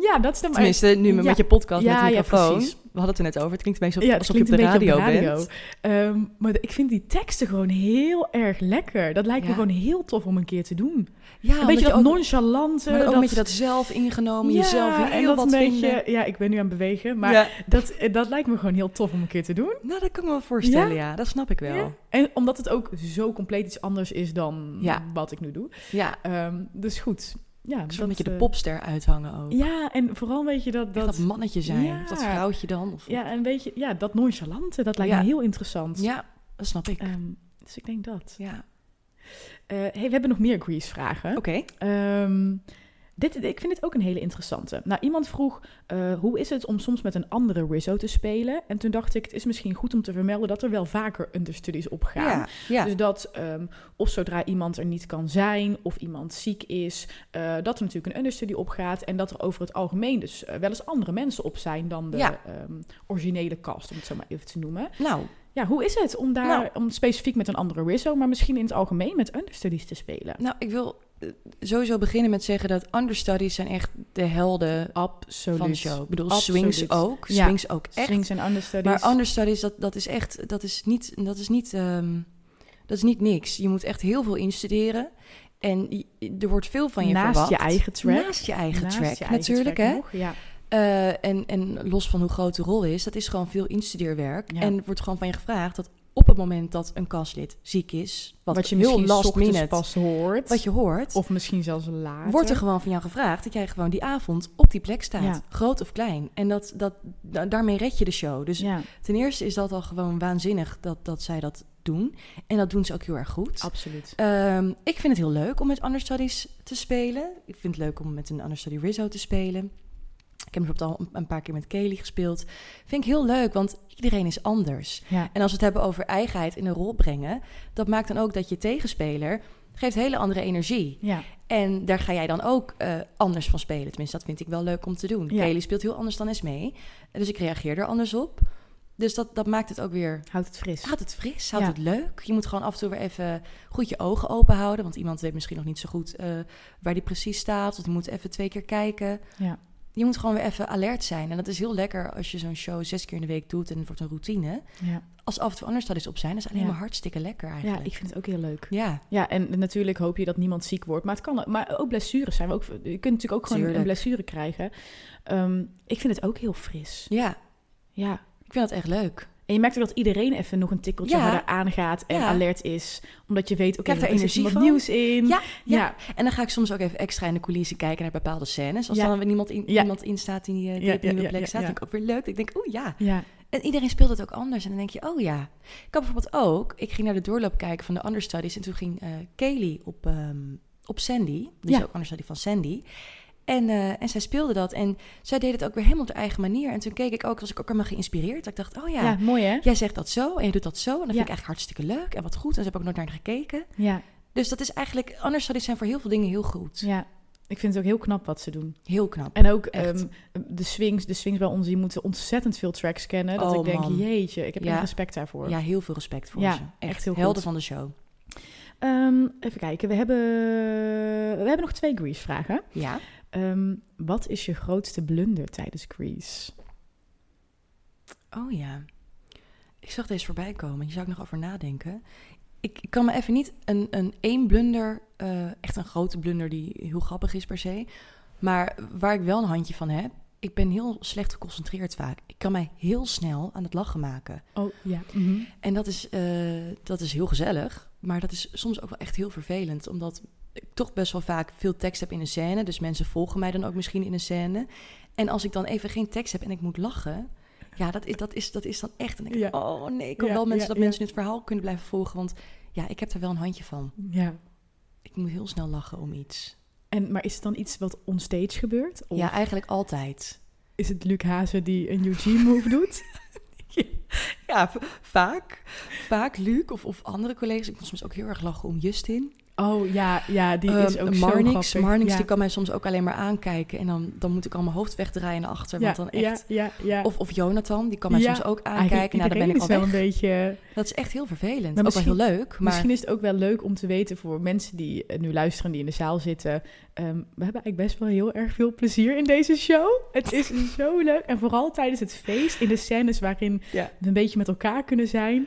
Ja, dat is dan maar... Tenminste, nu ja. met je podcast Ja, met ja, microfoon. precies. We hadden het er net over. Het klinkt een beetje Ja, alsof je op de radio, op radio. bent. Ehm, maar ik vind die teksten gewoon heel erg lekker. Dat lijkt me Ja. gewoon heel tof om een keer te doen. Ja, een beetje je dat ook, nonchalante. maar ook dat, een beetje dat zelf ingenomen, jezelf Ja, heel dat wat een beetje, vinden. Ja, ik ben nu aan het bewegen. Maar ja. dat, eh, dat lijkt me gewoon heel tof om een keer te doen. Nou, dat kan ik me wel voorstellen, ja. Dat snap ik wel. Ja. En omdat het ook zo compleet iets anders is dan Ja. wat ik nu doe. Ja, Ehm, dus goed. Ja, een soort beetje de eh, popster uithangen ook. Ja, en vooral weet je dat... Dat dat mannetje zijn, Ja. of dat vrouwtje dan. Of, ja, en weet je, ja, dat nonchalante, dat lijkt Ja. me heel interessant. ja, dat snap ik. Ehm, dus ik denk dat. ja. Eh, hey, we hebben nog meer Grease-vragen. Oké. Ehm, dit, ik vind dit ook een hele interessante. Nou, iemand vroeg, eh, hoe is het om soms met een andere Rizzo te spelen? En toen dacht ik, het is misschien goed om te vermelden dat er wel vaker understudies op gaan. Ja, ja. Dus dat ehm, of zodra iemand er niet kan zijn of iemand ziek is, eh, dat er natuurlijk een understudy opgaat en dat er over het algemeen dus eh, wel eens andere mensen op zijn dan de Ja. ehm, originele cast, om het zo maar even te noemen. nou, Ja, hoe is het om daar, Nou. om specifiek met een andere Rizzo, maar misschien in het algemeen met understudies te spelen? nou, ik wil sowieso beginnen met zeggen dat understudies zijn echt de helden Absoluut. van de show. Ik bedoel, Absoluut. swings ook. Ja. Swings ook echt. Swings en understudies. Maar understudies, dat, dat is echt, dat is niet, dat is niet, ehm, dat is niet niks. Je moet echt heel veel instuderen. En je- er wordt veel van je Naast verwacht. je eigen track. Naast je eigen Naast track, je eigen natuurlijk. track hè? nog, Ja. Eh, en, en los van hoe groot de rol is, dat is gewoon veel instudeerwerk. Ja. En wordt gewoon van je gevraagd dat op het moment dat een castlid ziek is, wat, Wat je heel misschien last minute, pas hoort. wat je hoort, Of misschien zelfs later. wordt er gewoon van jou gevraagd dat jij gewoon die avond op die plek staat. Ja. Groot of klein. En dat, dat, da- daarmee red je de show. Dus Ja, ten eerste is dat al gewoon waanzinnig dat, dat zij dat doen. En dat doen ze ook heel erg goed. absoluut. Ehm, ik vind het heel leuk om met understudies te spelen. Ik vind het leuk om met een understudy Rizzo te spelen. Ik heb bijvoorbeeld al een paar keer met Kelly gespeeld. Vind ik heel leuk, want iedereen is anders. Ja. En als we het hebben over eigenheid in een rol brengen... dat maakt dan ook dat je tegenspeler geeft hele andere energie. Ja. En daar ga jij dan ook eh, anders van spelen. Tenminste, dat vind ik wel leuk om te doen. Ja. Kelly speelt heel anders dan Esmee. Dus ik reageer er anders op. Dus dat, dat maakt het ook weer... Houdt het fris. Houdt het fris, houdt Ja. het leuk. Je moet gewoon af en toe weer even goed je ogen open houden. Want iemand weet misschien nog niet zo goed eh, waar die precies staat. Of die moet even twee keer kijken. Ja. Je moet gewoon weer even alert zijn. En dat is heel lekker als je zo'n show zes keer in de week doet en het wordt een routine. Ja. Als af en toe understudies op zijn, dat is alleen Ja. maar hartstikke lekker eigenlijk. ja, ik vind het ook heel leuk. Ja, Ja, en natuurlijk hoop je dat niemand ziek wordt. Maar het kan, maar ook blessures zijn. we Ook, je kunt natuurlijk ook gewoon Tuurlijk. een blessure krijgen. Ehm, ik vind het ook heel fris. ja, Ja. ik vind dat echt leuk. En je merkt ook dat iedereen even nog een tikkeltje Ja. harder aangaat en Ja. alert is. Omdat je weet, oké, Krijg er er is energie nieuws in. Ja, ja. ja. En dan ga ik soms ook even extra in de coulissen kijken naar bepaalde scènes. Als dan weer niemand in, iemand in staat die, eh, die op een nieuwe plek staat. Vind ik ook weer leuk. Ik denk, oeh ja. ja. En iedereen speelt het ook anders. En dan denk je, oh ja. Ik had bijvoorbeeld ook, ik ging naar de doorloop kijken van de understudies. En toen ging eh Kaylee op, ehm, op Sandy. Dus ook understudy van Sandy. En, eh, en zij speelde dat. En zij deed het ook weer helemaal op haar eigen manier. En toen keek ik ook, was ik ook helemaal geïnspireerd. Dat ik dacht, oh ja, Ja, mooi hè? jij zegt dat zo en je doet dat zo. En dat vind ik eigenlijk hartstikke leuk en wat goed. En ze hebben ook nooit naar gekeken. Ja, Dus dat is eigenlijk, understudies zijn voor heel veel dingen heel goed. ja. Ik vind het ook heel knap wat ze doen. Heel knap. En ook Echt. ehm, de swings, de swings bij ons, die moeten ontzettend veel tracks kennen. Dat Oh, ik denk, man. jeetje, ik heb Ja. echt respect daarvoor. Ja, heel veel respect voor Ja, ze. Echt, echt heel helden goed. van de show. Ehm, even kijken, we hebben, we hebben nog twee Grease vragen. Ja. Ehm, wat is je grootste blunder tijdens Grease? Oh ja. Ik zag deze voorbij komen. Hier zou ik nog over nadenken. Ik, ik kan me even niet een, een één blunder, eh, echt een grote blunder die heel grappig is per se. Maar waar ik wel een handje van heb, ik ben heel slecht geconcentreerd vaak. Ik kan mij heel snel aan het lachen maken. Oh ja. Mhm. En dat is, eh, dat is heel gezellig. Maar dat is soms ook wel echt heel vervelend. Omdat ik toch best wel vaak veel tekst heb in een scène. Dus mensen volgen mij dan ook misschien in een scène. En als ik dan even geen tekst heb en ik moet lachen. Ja, dat is, dat is, dat is dan echt. En ik Ja. oh nee, ik hoop Ja, wel mensen ja, dat mensen het verhaal kunnen blijven volgen. Want ja, ik heb er wel een handje van. Ja. Ik moet heel snel lachen om iets. En, maar is het dan iets wat onstage gebeurt? Of Ja, eigenlijk altijd. is het Luc Hazen die een Eugene move [laughs] doet? Ja, vaak. Vaak Luc of, of andere collega's. Ik moet soms ook heel erg lachen om Justin. Oh ja, ja die is Ehm, ook zo Marnix, grappig. Marnix ja. die kan mij soms ook alleen maar aankijken. En dan, dan moet ik al mijn hoofd wegdraaien naar achter. ja, Want dan echt... ja, ja. Of, of Jonathan, die kan mij soms ook Eigenlijk aankijken. Nou, dan ben ik al is weg. wel een beetje... Dat is echt heel vervelend. Maar ook wel heel leuk. Maar Misschien is het ook wel leuk om te weten voor mensen die eh, nu luisteren, die in de zaal zitten. Ehm, we hebben eigenlijk best wel heel erg veel plezier in deze show. Het is [laughs] zo leuk. En vooral tijdens het feest, in de scènes waarin Ja. we een beetje met elkaar kunnen zijn.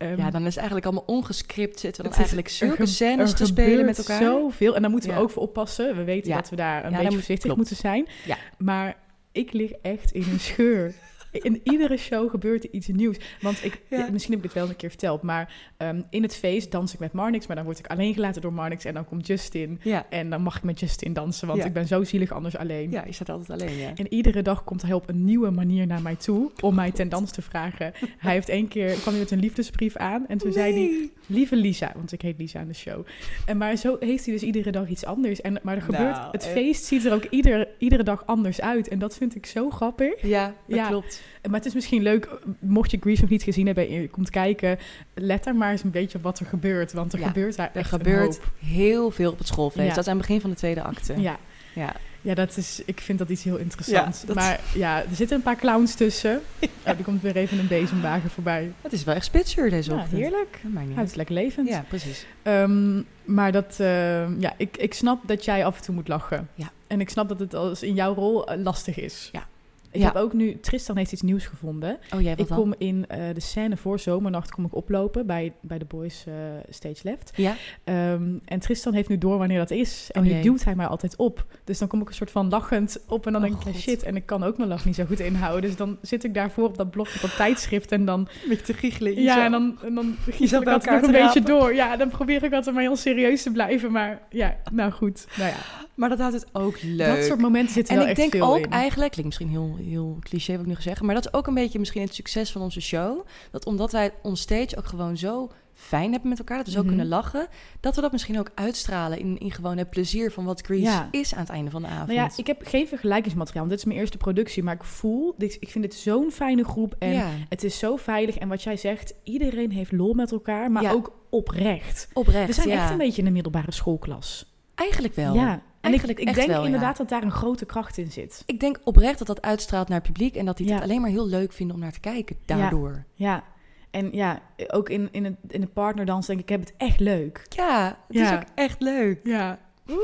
Ehm, ja, dan is het eigenlijk allemaal ongescript. Zitten we dan eigenlijk zulke scènes te spelen met elkaar. Zoveel. En daar moeten we Ja. ook voor oppassen. We weten Ja. dat we daar een beetje moet- voorzichtig klopt. moeten zijn. Ja. Maar ik lig echt in een scheur. [laughs] In iedere show gebeurt er iets nieuws. Want ik, Ja. misschien heb ik dit wel eens een keer verteld, maar ehm, in het feest dans ik met Marnix, maar dan word ik alleen gelaten door Marnix en dan komt Justin. Ja. En dan mag ik met Justin dansen, want Ja. ik ben zo zielig anders alleen. ja, je staat altijd alleen, ja. En iedere dag komt hij op een nieuwe manier naar mij toe om mij ten dans te vragen. [laughs] Hij heeft één keer, kwam hij met een liefdesbrief aan en toen zei hij, lieve Lisa, want ik heet Lisa aan de show. En maar zo heeft hij dus iedere dag iets anders. En, maar er gebeurt, Nou, het eh. feest ziet er ook ieder, iedere dag anders uit. En dat vind ik zo grappig. Ja, dat Ja. klopt. Maar het is misschien leuk, mocht je Grease nog niet gezien hebben en je komt kijken, let daar maar eens een beetje op wat er gebeurt. Want er Ja, gebeurt daar Er echt een gebeurt heel veel op het schoolfeest. Ja. Dat is aan het begin van de tweede acte. Ja. Ja. Ja, dat is, ik vind dat iets heel interessants. Ja, dat- Maar ja, er zitten een paar clowns tussen. [laughs] Oh, die komt weer even een bezemwagen voorbij. Het is wel echt spitsuur deze Ja, ochtend. heerlijk. Dat Ja, het is lekker levend. Ja, precies. Ehm, maar dat, ehm, ja, ik, ik snap dat jij af en toe moet lachen. Ja. En ik snap dat het als in jouw rol eh, lastig is. Ja. Ik Ja. heb ook nu, Tristan heeft iets nieuws gevonden. Oh, jij wat Ik dan? kom in eh, de scène voor zomernacht kom ik oplopen bij, bij de boys eh, stage left. Ja? Ehm, en Tristan heeft nu door wanneer dat is. En Oh nu jee. duwt hij mij altijd op. Dus dan kom ik een soort van lachend op en dan Oh denk ik, ja, shit. En ik kan ook mijn lach niet zo goed inhouden. Dus dan zit ik daarvoor op dat blok met dat tijdschrift en dan... Beetje te giechelen. Ja, en dan, en dan giechel ik altijd nog een beetje door. Ja, dan probeer ik altijd maar heel serieus te blijven. Maar ja, nou goed. Nou ja, Maar dat houdt het ook leuk. dat soort momenten zitten en wel ik echt denk veel ook in. eigenlijk, klinkt misschien heel, heel cliché wat ik nu ga zeggen, maar dat is ook een beetje misschien het succes van onze show. Dat omdat wij onstage ook gewoon zo fijn hebben met elkaar, dat we zo Mhm. kunnen lachen, dat we dat misschien ook uitstralen in, in gewoon het plezier van wat Grease Ja. is aan het einde van de avond. Nou ja, ik heb geen vergelijkingsmateriaal. want Dit is mijn eerste productie. Maar ik voel, dit, ik vind dit zo'n fijne groep. En ja, het is zo veilig. En wat jij zegt, iedereen heeft lol met elkaar. Maar Ja. ook oprecht. oprecht. We zijn echt een beetje in een middelbare schoolklas. Eigenlijk wel. Ja, En Eigenlijk ik denk wel, ja. inderdaad dat daar een grote kracht in zit. Ik denk oprecht dat dat uitstraalt naar het publiek en dat die Ja. het alleen maar heel leuk vinden om naar te kijken daardoor. Ja, en ja, ook in, in, het, in de partnerdans denk ik, ik heb het echt leuk. Ja, het Ja. is ook echt leuk. Ja. [laughs]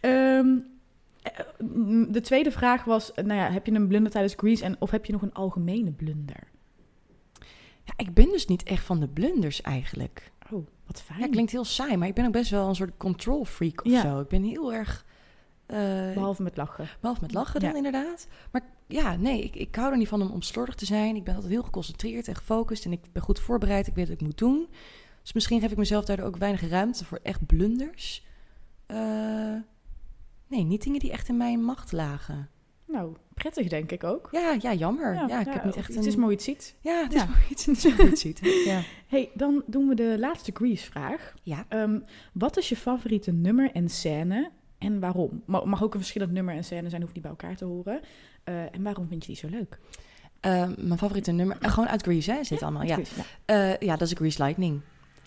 Ehm, eh, de tweede vraag was, eh, nou ja, heb je een blunder tijdens Grease en of heb je nog een algemene blunder? Ja, ik ben dus niet echt van de blunders eigenlijk. Oh, wat fijn. Ja, klinkt heel saai, maar ik ben ook best wel een soort control freak of Ja. zo. Ik ben heel erg... eh, Behalve met lachen. behalve met lachen dan Ja. inderdaad. Maar ja, nee, ik, ik hou er niet van om, slordig te zijn. Ik ben altijd heel geconcentreerd en gefocust en ik ben goed voorbereid. Ik weet wat ik moet doen. Dus misschien geef ik mezelf daardoor ook weinig ruimte voor echt blunders. Eh, nee, niet dingen die echt in mijn macht lagen. Nou, prettig denk ik ook. Ja, ja, jammer. Ja, ik heb niet echt Het een... is mooi het ziet. Ja, het is Ja. mooi iets. Het is mooi iets ziet. [laughs] Ja. hey, dan doen we de laatste Grease-vraag. ja. Ehm, wat is je favoriete nummer en scène en waarom? Ma- mag ook een verschillend nummer en scène zijn, hoeft niet bij elkaar te horen. Eh, en waarom vind je die zo leuk? Eh, mijn favoriete nummer... gewoon uit Grease, hè? Is dit allemaal? Ja. Grease, ja. Eh, ja, dat is Grease Lightning.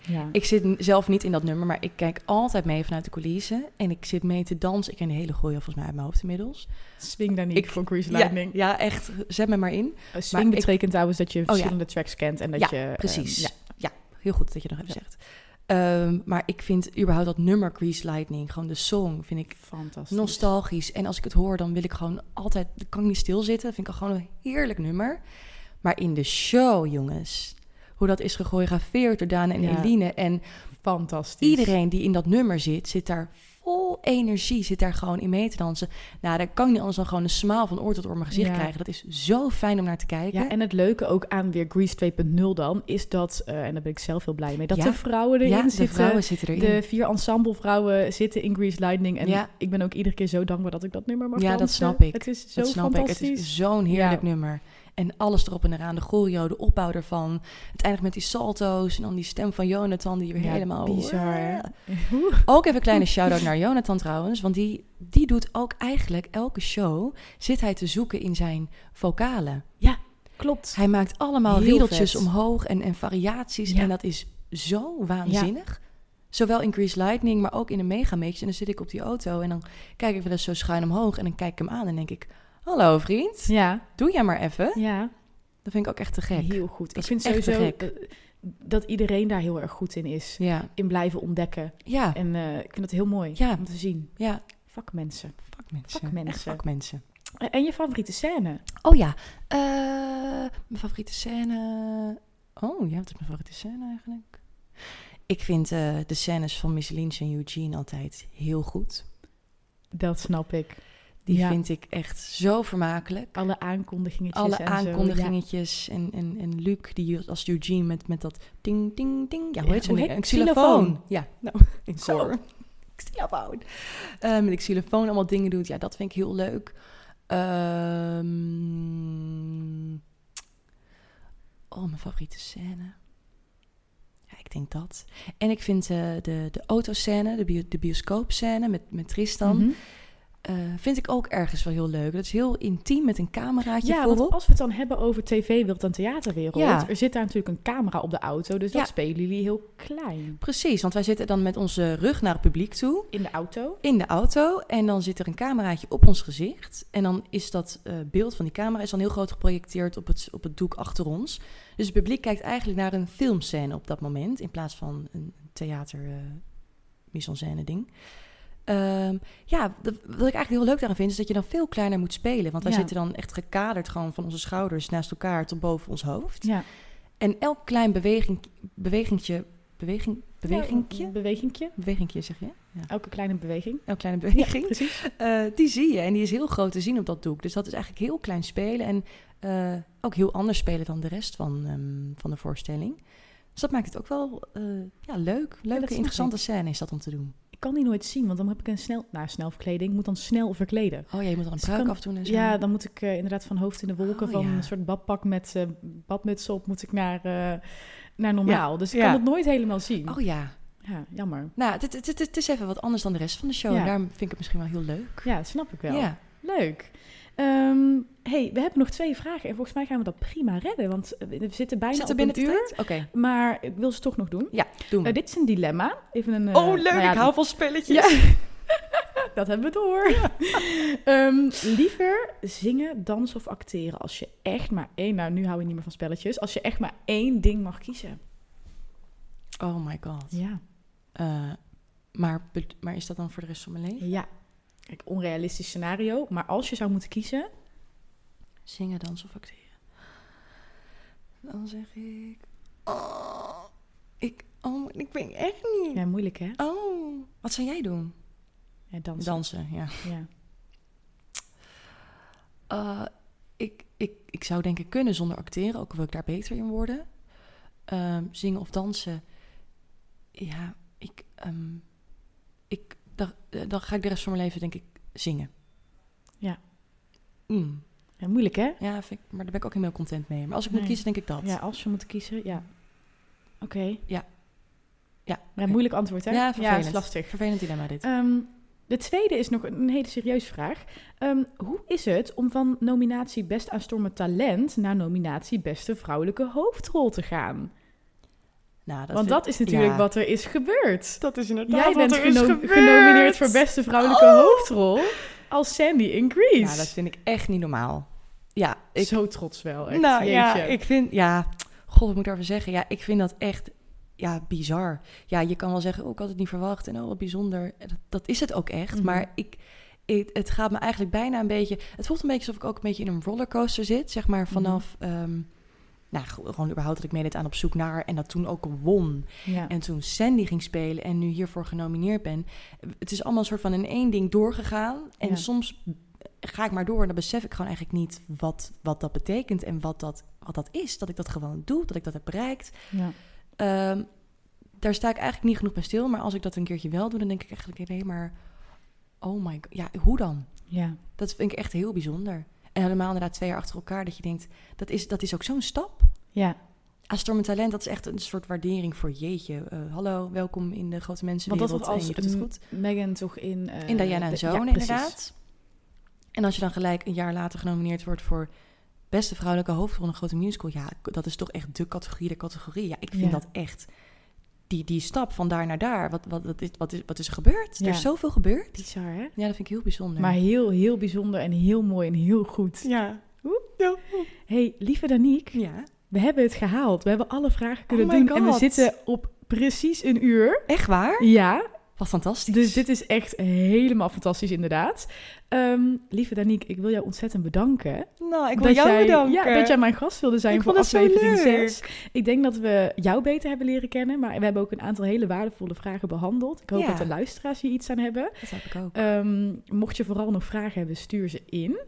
Ja. Ik zit zelf niet in dat nummer, maar ik kijk altijd mee vanuit de coulissen. En ik zit mee te dansen. Ik ken de hele gooi volgens mij uit mijn hoofd inmiddels. Swing daar niet Ik- voor Grease Lightning. ja, echt. Zet me maar in. Eh, swing Maar ik- betekent trouwens dat je ja. verschillende tracks kent en dat je... eh, Precies. ja. ja. heel goed dat je dat even zegt. Ehm, maar ik vind überhaupt dat nummer Grease Lightning, gewoon de song, vind ik Fantastisch. nostalgisch. En als ik het hoor, dan wil ik gewoon altijd, dan kan ik niet stilzitten. Dat vind ik al gewoon een heerlijk nummer. Maar in de show, jongens, hoe dat is gechoreografeerd door Daan en Ja. Eline. En Fantastisch. iedereen die in dat nummer zit, zit daar vol energie, zit daar gewoon in mee te dansen. Nou, daar kan je niet anders dan gewoon een smaal van oor tot oor mijn gezicht Ja. krijgen. Dat is zo fijn om naar te kijken. Ja, en het leuke ook aan weer Grease 2.0 dan, is dat, eh, en daar ben ik zelf heel blij mee, dat Ja. de vrouwen erin ja, de zitten. vrouwen zitten erin. De vier ensemblevrouwen zitten in Grease Lightning. En Ja. ik ben ook iedere keer zo dankbaar dat ik dat nummer mag Ja, dat snap ik. Het is zo dat snap ik. fantastisch. Het is zo'n heerlijk nummer. En alles erop en eraan. De choreo, de opbouw ervan. Het eindigt met die salto's. En dan die stem van Jonathan die weer Ja, helemaal... bizar? [laughs] Ook even een kleine shout-out naar Jonathan trouwens. Want die, die doet ook eigenlijk elke show... zit hij te zoeken in zijn vocalen. Klopt. Hij maakt allemaal Heel riedeltjes vet. omhoog en, en variaties. Ja. En dat is zo waanzinnig. Zowel in Grease Lightning, maar ook in de Megamix. En dan zit ik op die auto en dan kijk ik wel eens zo schuin omhoog. En dan kijk ik hem aan en denk ik... Hallo vriend, Ja, doe jij maar even. ja. Dat vind ik ook echt te gek. Heel goed. ik vind sowieso gek. eh, dat iedereen daar heel erg goed in is. Ja, In blijven ontdekken. ja, En eh, ik vind dat heel mooi Ja. om te zien. ja. Vakmensen. Vakmensen. Vakmensen. Echt vakmensen. Eh, En je favoriete scène? Oh ja, mijn favoriete scène... Oh ja, wat is mijn favoriete scène eigenlijk? Ik vind de scènes van Miss Lynch en Eugene altijd heel goed. Dat snap ik. Die Ja. vind ik echt zo vermakelijk. Alle aankondigingetjes Alle en zo, aankondigingetjes en, en, en Luc die als Eugene met, met dat ding, ding, ding. Ja, hoe Ja, heet hoe heet- Een xylofoon. Ja, nou, [laughs] een Zo. Xylofoon. Eh, met de xylofoon allemaal dingen doet. Ja, dat vind ik heel leuk. Ehm, oh, mijn favoriete scène. Ja, ik denk dat. En ik vind eh, de, de autoscène, de, bio, de bioscoopscène met, met Ja. Tristan... Mhm. Eh, vind ik ook ergens wel heel leuk. Dat is heel intiem met een cameraatje Ja, want als we het dan hebben over tv, wild en theaterwereld, Ja. er zit daar natuurlijk een camera op de auto, dus dat Ja. spelen jullie heel klein. Precies, want wij zitten dan met onze rug naar het publiek toe In de auto. in de auto en dan zit er een cameraatje op ons gezicht en dan is dat eh, beeld van die camera is dan heel groot geprojecteerd op het, op het doek achter ons. Dus het publiek kijkt eigenlijk naar een filmscène op dat moment in plaats van een theater eh mise en scène ding. Ehm, ja, dat, wat ik eigenlijk heel leuk daaraan vind, is dat je dan veel kleiner moet spelen. Want wij Ja. zitten dan echt gekaderd gewoon van onze schouders naast elkaar tot boven ons hoofd. Ja. En elk klein beweging, bewegingje, beweging, bewegingje, Ja, bewegingje. bewegingje zeg je? Ja. Elke kleine beweging. Elk kleine beweging, [laughs] precies. eh, die zie je. En die is heel groot te zien op dat doek. Dus dat is eigenlijk heel klein spelen en eh, ook heel anders spelen dan de rest van, ehm, van de voorstelling. Dus dat maakt het ook wel eh, ja, leuk. Leuke, interessante scène is dat om te doen. Ik kan die nooit zien, want dan heb ik een snel, nou, snel verkleding, moet dan snel verkleden. Oh ja, je moet dan een Dus pruik kan- afdoen en zo. Ja, dan moet ik eh, inderdaad van hoofd in de wolken Oh, van ja. een soort badpak met eh, badmuts op, moet ik naar, eh, naar normaal. Dus ik ja. kan het nooit helemaal zien. Oh ja. Ja, jammer. Nou, het, het, het, het is even wat anders dan de rest van de show. En daarom vind ik het misschien wel heel leuk. Ja, snap ik wel. Ja. Leuk. Ehm, hey, we hebben nog twee vragen en volgens mij gaan we dat prima redden, want eh, we zitten bijna op binnen een de uur. Oké. Maar ik wil ze toch nog doen. Ja, doen we. Eh, dit is een dilemma. Even een, eh, oh, leuk. nou ja, ik hou van spelletjes. Ja. [laughs] dat hebben we door. [laughs] Ehm, liever zingen, dansen of acteren als je echt maar één... Nou, nu hou je niet meer van spelletjes. Als je echt maar één ding mag kiezen. Oh my god. Ja. Maar, maar is dat dan voor de rest van mijn leven? Ja. Kijk, onrealistisch scenario. Maar als je zou moeten kiezen... Zingen, dansen of acteren? Dan zeg ik... Oh, ik, oh, ik weet echt niet. Ja, moeilijk hè? Oh, wat zou jij doen? Ja, dansen. Dansen, ja. Ja. Eh, ik, ik, ik zou denk ik kunnen zonder acteren, ook al wil ik daar beter in worden. Ehm, zingen of dansen. Ja, ik, ehm, ik dan, dan ga ik de rest van mijn leven denk ik zingen. Ja. Mm. ja, moeilijk hè? Ja, vind ik, maar daar ben ik ook niet heel content mee. Maar als ik moet kiezen, denk ik dat. Ja, als je moet kiezen, ja. Oké. Ja. Ja, Ja, oké. moeilijk antwoord, hè? Ja, vervelend. is lastig. Vervelend dilemma dit. Ehm, de tweede is nog een hele serieuze vraag. Ehm, hoe is het om van nominatie Best aanstormend talent naar nominatie Beste vrouwelijke hoofdrol te gaan? Nou, dat Want dat is natuurlijk ja. wat er is gebeurd. Dat is inderdaad Jij bent wat er is gebeurd. genomineerd voor Beste vrouwelijke hoofdrol als Sandy in Grease. Ja, dat vind ik echt niet normaal. Ja, ik, Zo trots wel, echt. Nou ja, ik vind, ja, god, wat moet ik daarvoor zeggen? Ja, ik vind dat echt, ja, bizar. Ja, je kan wel zeggen, oh, ik had het niet verwacht en oh, wat bijzonder. Dat, dat is het ook echt. Mhm. Maar ik, ik, het gaat me eigenlijk bijna een beetje, het voelt een beetje alsof ik ook een beetje in een rollercoaster zit, zeg maar, vanaf, ehm, nou, gewoon überhaupt dat ik meedeed aan op zoek naar en dat toen ook won. Ja. En toen Sandy ging spelen en nu hiervoor genomineerd ben. Het is allemaal een soort van in één ding doorgegaan. En Ja. soms ga ik maar door en dan besef ik gewoon eigenlijk niet wat, wat dat betekent en wat dat, wat dat is. Dat ik dat gewoon doe, dat ik dat heb bereikt. ja. Ehm, daar sta ik eigenlijk niet genoeg bij stil. Maar als ik dat een keertje wel doe, dan denk ik eigenlijk nee, maar... Oh my god, ja, hoe dan? ja. Dat vind ik echt heel bijzonder. En helemaal inderdaad twee jaar achter elkaar dat je denkt... Dat is, dat is ook zo'n stap. ja. Aanstormend talent, dat is echt een soort waardering voor jeetje. eh, hallo, welkom in de grote Want dat mensenwereld. was als en je doet het goed. Megan toch in... eh, In Diana en Zoon, ja, inderdaad. En als je dan gelijk een jaar later genomineerd wordt voor beste vrouwelijke hoofdrol in een grote musical, ja, dat is toch echt de categorie de categorie. Ja, ik vind Ja. dat echt die, die stap van daar naar daar. Wat, wat, wat, is, wat, is, wat is er gebeurd? Ja. Er is zoveel gebeurd. Bizar, hè? Ja, dat vind ik heel bijzonder. Maar heel, heel bijzonder en heel mooi en heel goed. ja. hey, lieve Danique, ja. we hebben het gehaald. We hebben alle vragen kunnen Oh doen en we zitten op precies een uur. Echt waar? Ja, Wat fantastisch. dus dit is echt helemaal fantastisch inderdaad. Ehm, lieve Danique, ik wil jou ontzettend bedanken. nou, ik wil dat jou jij, bedanken. Ja, dat jij mijn gast wilde zijn Ik voor vond het zo aflevering leuk. 6. Ik denk dat we jou beter hebben leren kennen, maar we hebben ook een aantal hele waardevolle vragen behandeld. Ik hoop Ja. dat de luisteraars hier iets aan hebben. Dat heb ik ook. Ehm, mocht je vooral nog vragen hebben, stuur ze in.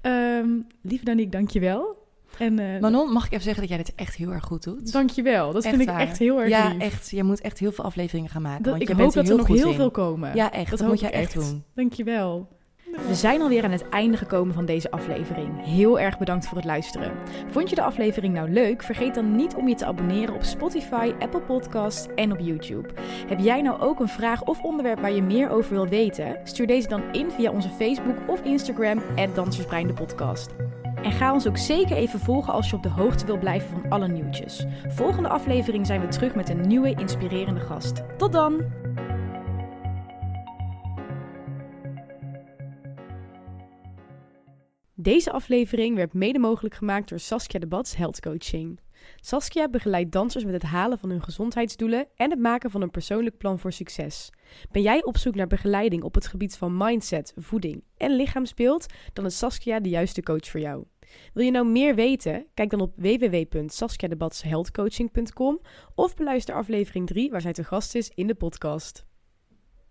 Ehm lieve Danique, dankjewel. En, eh, Manon, mag ik even zeggen dat jij dit echt heel erg goed doet? dankjewel. Dat Echt vind ik echt heel erg ja, lief. echt. Je moet echt heel veel afleveringen gaan maken. Dat, want ik je hoop bent dat er er nog heel in. veel komen. Ja, echt. Dat, moet jij echt doen. Dankjewel. We zijn alweer aan het einde gekomen van deze aflevering. Heel erg bedankt voor het luisteren. Vond je de aflevering nou leuk? Vergeet dan niet om je te abonneren op Spotify, Apple Podcasts en op YouTube. Heb jij nou ook een vraag of onderwerp waar je meer over wil weten? Stuur deze dan in via onze Facebook of Instagram, Dansersbrein de podcast. En ga ons ook zeker even volgen als je op de hoogte wil blijven van alle nieuwtjes. Volgende aflevering zijn we terug met een nieuwe inspirerende gast. Tot dan! Deze aflevering werd mede mogelijk gemaakt door Saskia de Bats Health Coaching. Saskia begeleidt dansers met het halen van hun gezondheidsdoelen en het maken van een persoonlijk plan voor succes. Ben jij op zoek naar begeleiding op het gebied van mindset, voeding en lichaamsbeeld? Dan is Saskia de juiste coach voor jou. Wil je nou meer weten? Kijk dan op www.saskiadebatshealthcoaching.com of beluister aflevering 3 waar zij te gast is in de podcast.